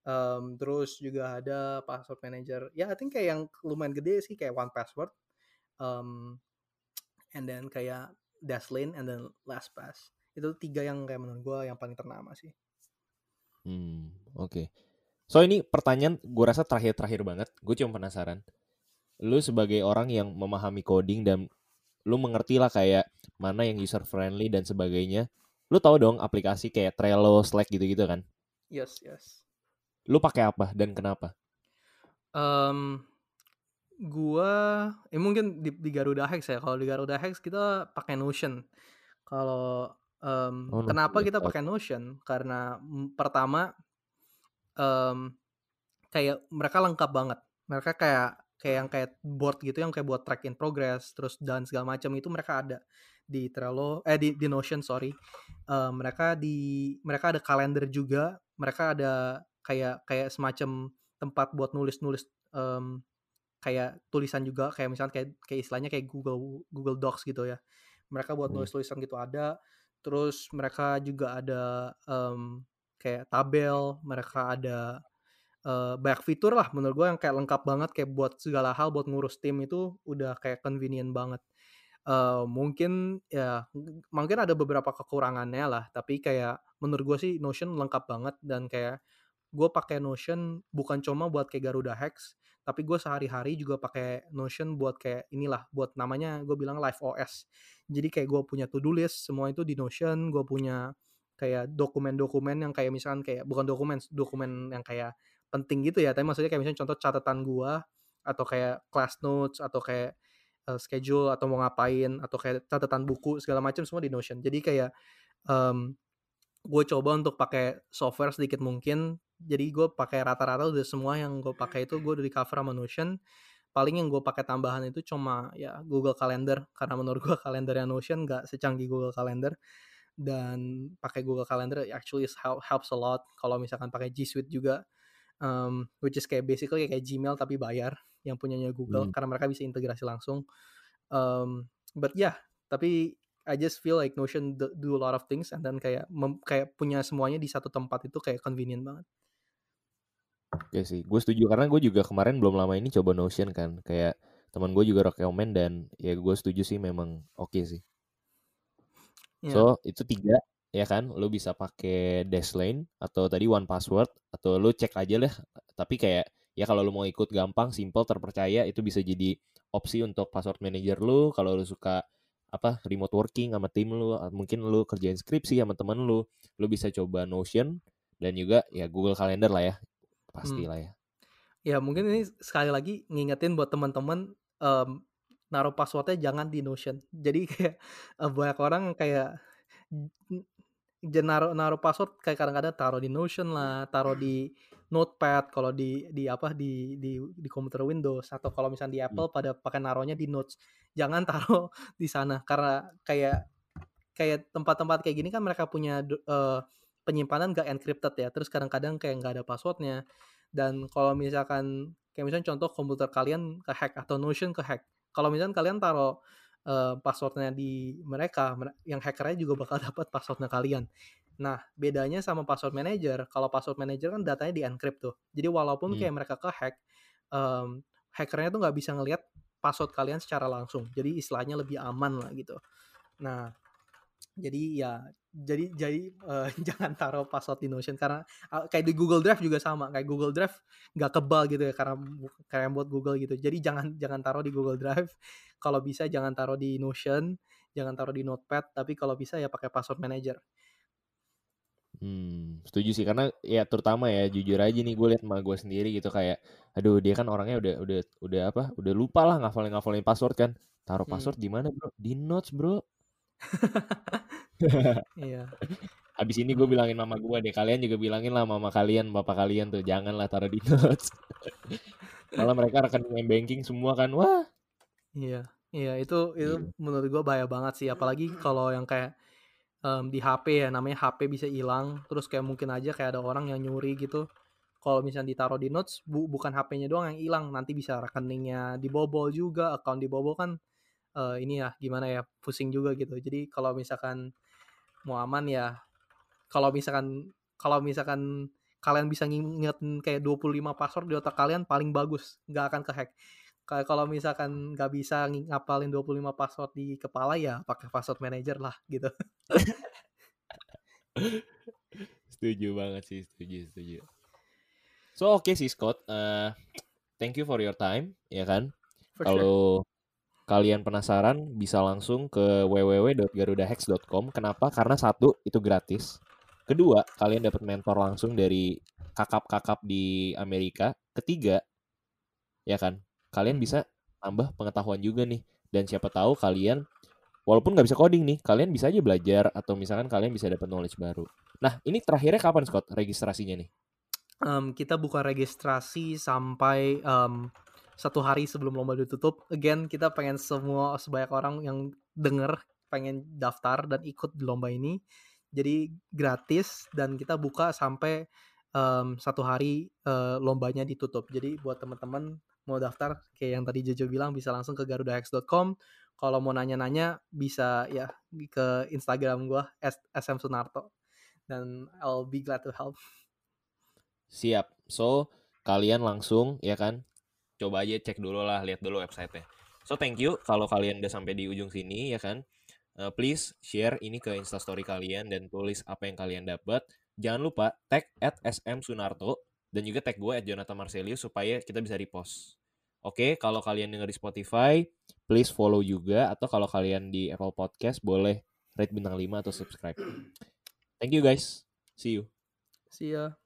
Um, terus juga ada password manager. Ya, I think kayak yang lumayan gede sih kayak One Password. Um, and then kayak Dashlane and then LastPass itu tiga yang kayak menurut gue yang paling ternama sih. Hmm oke. Okay. so ini pertanyaan gue rasa terakhir-terakhir banget. Gue cuma penasaran. Lu sebagai orang yang memahami coding dan lu mengerti lah kayak mana yang user friendly dan sebagainya lu tahu dong aplikasi kayak Trello, Slack gitu-gitu kan? Yes yes. Lu pakai apa dan kenapa? Um, Gua eh mungkin di di Garuda Hex ya, kalau di Garuda Hex kita pakai Notion. Kalau, mmm, Oh, kenapa kita pakai Notion, karena, pertama, mmm, kayak mereka lengkap banget. Mereka kayak kayak yang kayak board gitu yang kayak buat track in progress, terus dan segala macam itu mereka ada di Trello eh di di Notion sorry. Eee, mereka di mereka ada kalender juga, mereka ada kayak kayak semacam tempat buat nulis-nulis, mmm, kayak tulisan juga, kayak misalnya kayak kayak istilahnya kayak Google Google Docs gitu ya. Mereka buat Hmm. nulis tulisan gitu ada, terus mereka juga ada, mmm, kayak tabel, mereka ada, eee, banyak fitur lah menurut gua yang kayak lengkap banget, kayak buat segala hal, buat ngurus tim itu udah kayak convenient banget. Eee, mungkin ya mungkin ada beberapa kekurangannya lah, tapi kayak menurut gua sih Notion lengkap banget dan kayak gua pakai Notion bukan cuma buat kayak Garuda Hex, tapi gua sehari-hari juga pakai Notion buat kayak inilah, buat namanya gua bilang Live OS. Jadi kayak gua punya to do list semua itu di Notion, gua punya kayak dokumen-dokumen yang kayak misalkan kayak bukan dokumen, dokumen yang kayak penting gitu ya, tapi maksudnya kayak misalnya contoh catatan gua atau kayak class notes atau kayak, eee, schedule atau mau ngapain atau kayak catatan buku segala macam semua di Notion. Jadi kayak, mmm, gue coba untuk pakai software sedikit mungkin, jadi gue pakai rata-rata udah semua yang gue pakai itu gue udah di-cover sama Notion. Paling yang gue pakai tambahan itu cuma ya Google Calendar, karena menurut gua kalendernya Notion nggak secanggih Google Calendar dan pakai Google Calendar actually help helps a lot kalau misalkan pakai G Suite juga, mmm, which is kayak basically kayak Gmail tapi bayar, yang punyanya Google Hmm. karena mereka bisa integrasi langsung. Mmm, but yeah, tapi I just feel like Notion do do a lot of things and then kayak mem kayak punya semuanya di satu tempat itu kayak convenient banget. Oke sih, gue setuju karena gue juga kemarin belum lama ini coba Notion kan, kayak teman gue juga rekomen dan ya gue setuju sih memang oke sih. Iya. So itu tiga ya kan, lu bisa pakai Dashlane atau tadi One Password atau lu cek aja lah. Tapi kayak ya kalau lu mau ikut gampang, simple, terpercaya itu bisa jadi opsi untuk password manager lu. Kalau lu suka apa remote working sama tim lu, mungkin lu kerjain skripsi sama temen lu, lu bisa coba Notion dan juga ya Google Calendar lah ya, pasti Hmm. lah ya. Ya mungkin ini sekali lagi ngingetin buat teman-teman, mmm, naruh password-nya jangan di Notion. Jadi kayak, eee, banyak orang kayak n ja naruh naruh password kayak kadang-kadang taruh di Notion lah, taruh di Notepad kalau di di apa, di di di komputer Windows atau kalau misalnya di Hmm. Apple pada pakai naruhnya di Notes. Jangan taruh di sana karena kayak kayak tempat-tempat kayak gini kan mereka punya eee, penyimpanan nggak encrypted ya, terus kadang-kadang kayak nggak ada password-nya. Dan kalau misalkan kayak misalnya contoh komputer kalian ke-hack atau Notion ke-hack, kalau misalkan kalian taruh, eee, password-nya di mereka, mere yang hacker-nya juga bakal dapat password-nya kalian. Nah, bedanya sama password manager, kalau password manager kan datanya di-encrypt tuh. Jadi walaupun Hmm. kayak mereka ke-hack, mmm, hacker-nya tuh nggak bisa ngelihat password kalian secara langsung. Jadi istilahnya lebih aman lah gitu. Nah, jadi ya jadi jadi, eee, jangan taruh password di Notion karena, eee, kayak di Google Drive juga sama, kayak Google Drive nggak kebal gitu ya karena kayak buat Google gitu. Jadi jangan jangan taruh di Google Drive, kalau bisa jangan taruh di Notion, jangan taruh di Notepad, tapi kalau bisa ya pakai password manager. Hmm, setuju sih karena ya terutama ya jujur aja nih gue liat emak gue sendiri gitu kayak, aduh dia kan orangnya udah udah udah apa, udah lupa lah ngafalin-ngafalin password kan. Taruh Hmm. password di mana Bro? Di notes Bro. Iya. Habis ini gue Hmm. bilangin mama gue deh, kalian juga bilangin lah mama kalian, bapak kalian tuh janganlah taruh di notes. Malah mereka rekening m-banking semua kan, wah. Iya iya itu itu Iya. menurut gua bahaya banget sih, apalagi kalau yang kayak, mmm, di HP ya, namanya HP bisa hilang, terus kayak mungkin aja kayak ada orang yang nyuri gitu. Kalau misalnya ditaruh di notes, bu bukan HP-nya doang yang hilang, nanti bisa rekeningnya dibobol juga, account dibobol kan, eee, ini ya, gimana ya, pusing juga gitu. Jadi kalau misalkan mau aman ya, kalau misalkan kalau misalkan kalian bisa ngingetin kayak 25 password di otak kalian paling bagus, nggak akan ke-hack. Kayak kalau misalkan nggak bisa ngapalin 25 password di kepala, ya pakai password manager lah gitu. Setuju banget sih, setuju setuju. So oke sih Scott, eee, thank you for your time, ya kan. For sure. Kalau kalian penasaran bisa langsung ke www.garudahex.com. Kenapa? Karena satu, itu gratis. Kedua, kalian dapat mentor langsung dari kakap-kakap di Amerika. Ketiga, ya kan, kalian bisa tambah pengetahuan juga nih. Dan siapa tahu kalian walaupun nggak bisa coding nih, kalian bisa aja belajar atau misalkan kalian bisa dapat knowledge baru. Nah, ini terakhirnya kapan Scott registrasinya nih? Em, kita buka registrasi sampai em, satu hari sebelum lomba ditutup. Again, kita pengen semua sebanyak orang yang denger pengen daftar dan ikut di lomba ini. Jadi gratis dan kita buka sampai em, satu hari eh, lombanya ditutup. Jadi buat teman-teman mau daftar kayak yang tadi Jojo bilang bisa langsung ke garudahex.com. Kalau mau nanya-nanya bisa ya ke Instagram gua S- SM Sunarto dan I'll be glad to help. Siap. So, kalian langsung ya kan coba aja cek dulu lah, lihat dulu websitenya. So, thank you kalau kalian udah sampai di ujung sini ya kan. Eh, please share ini ke instastory kalian dan tulis apa yang kalian dapat. Jangan lupa tag at SM Sunarto dan juga tag gue at Jonathan Marcelius supaya kita bisa repost. Oke, kalau kalian denger di Spotify, please follow juga atau kalau kalian di Apple Podcast boleh rate bintang 5 atau subscribe. Thank you guys. See you. See ya.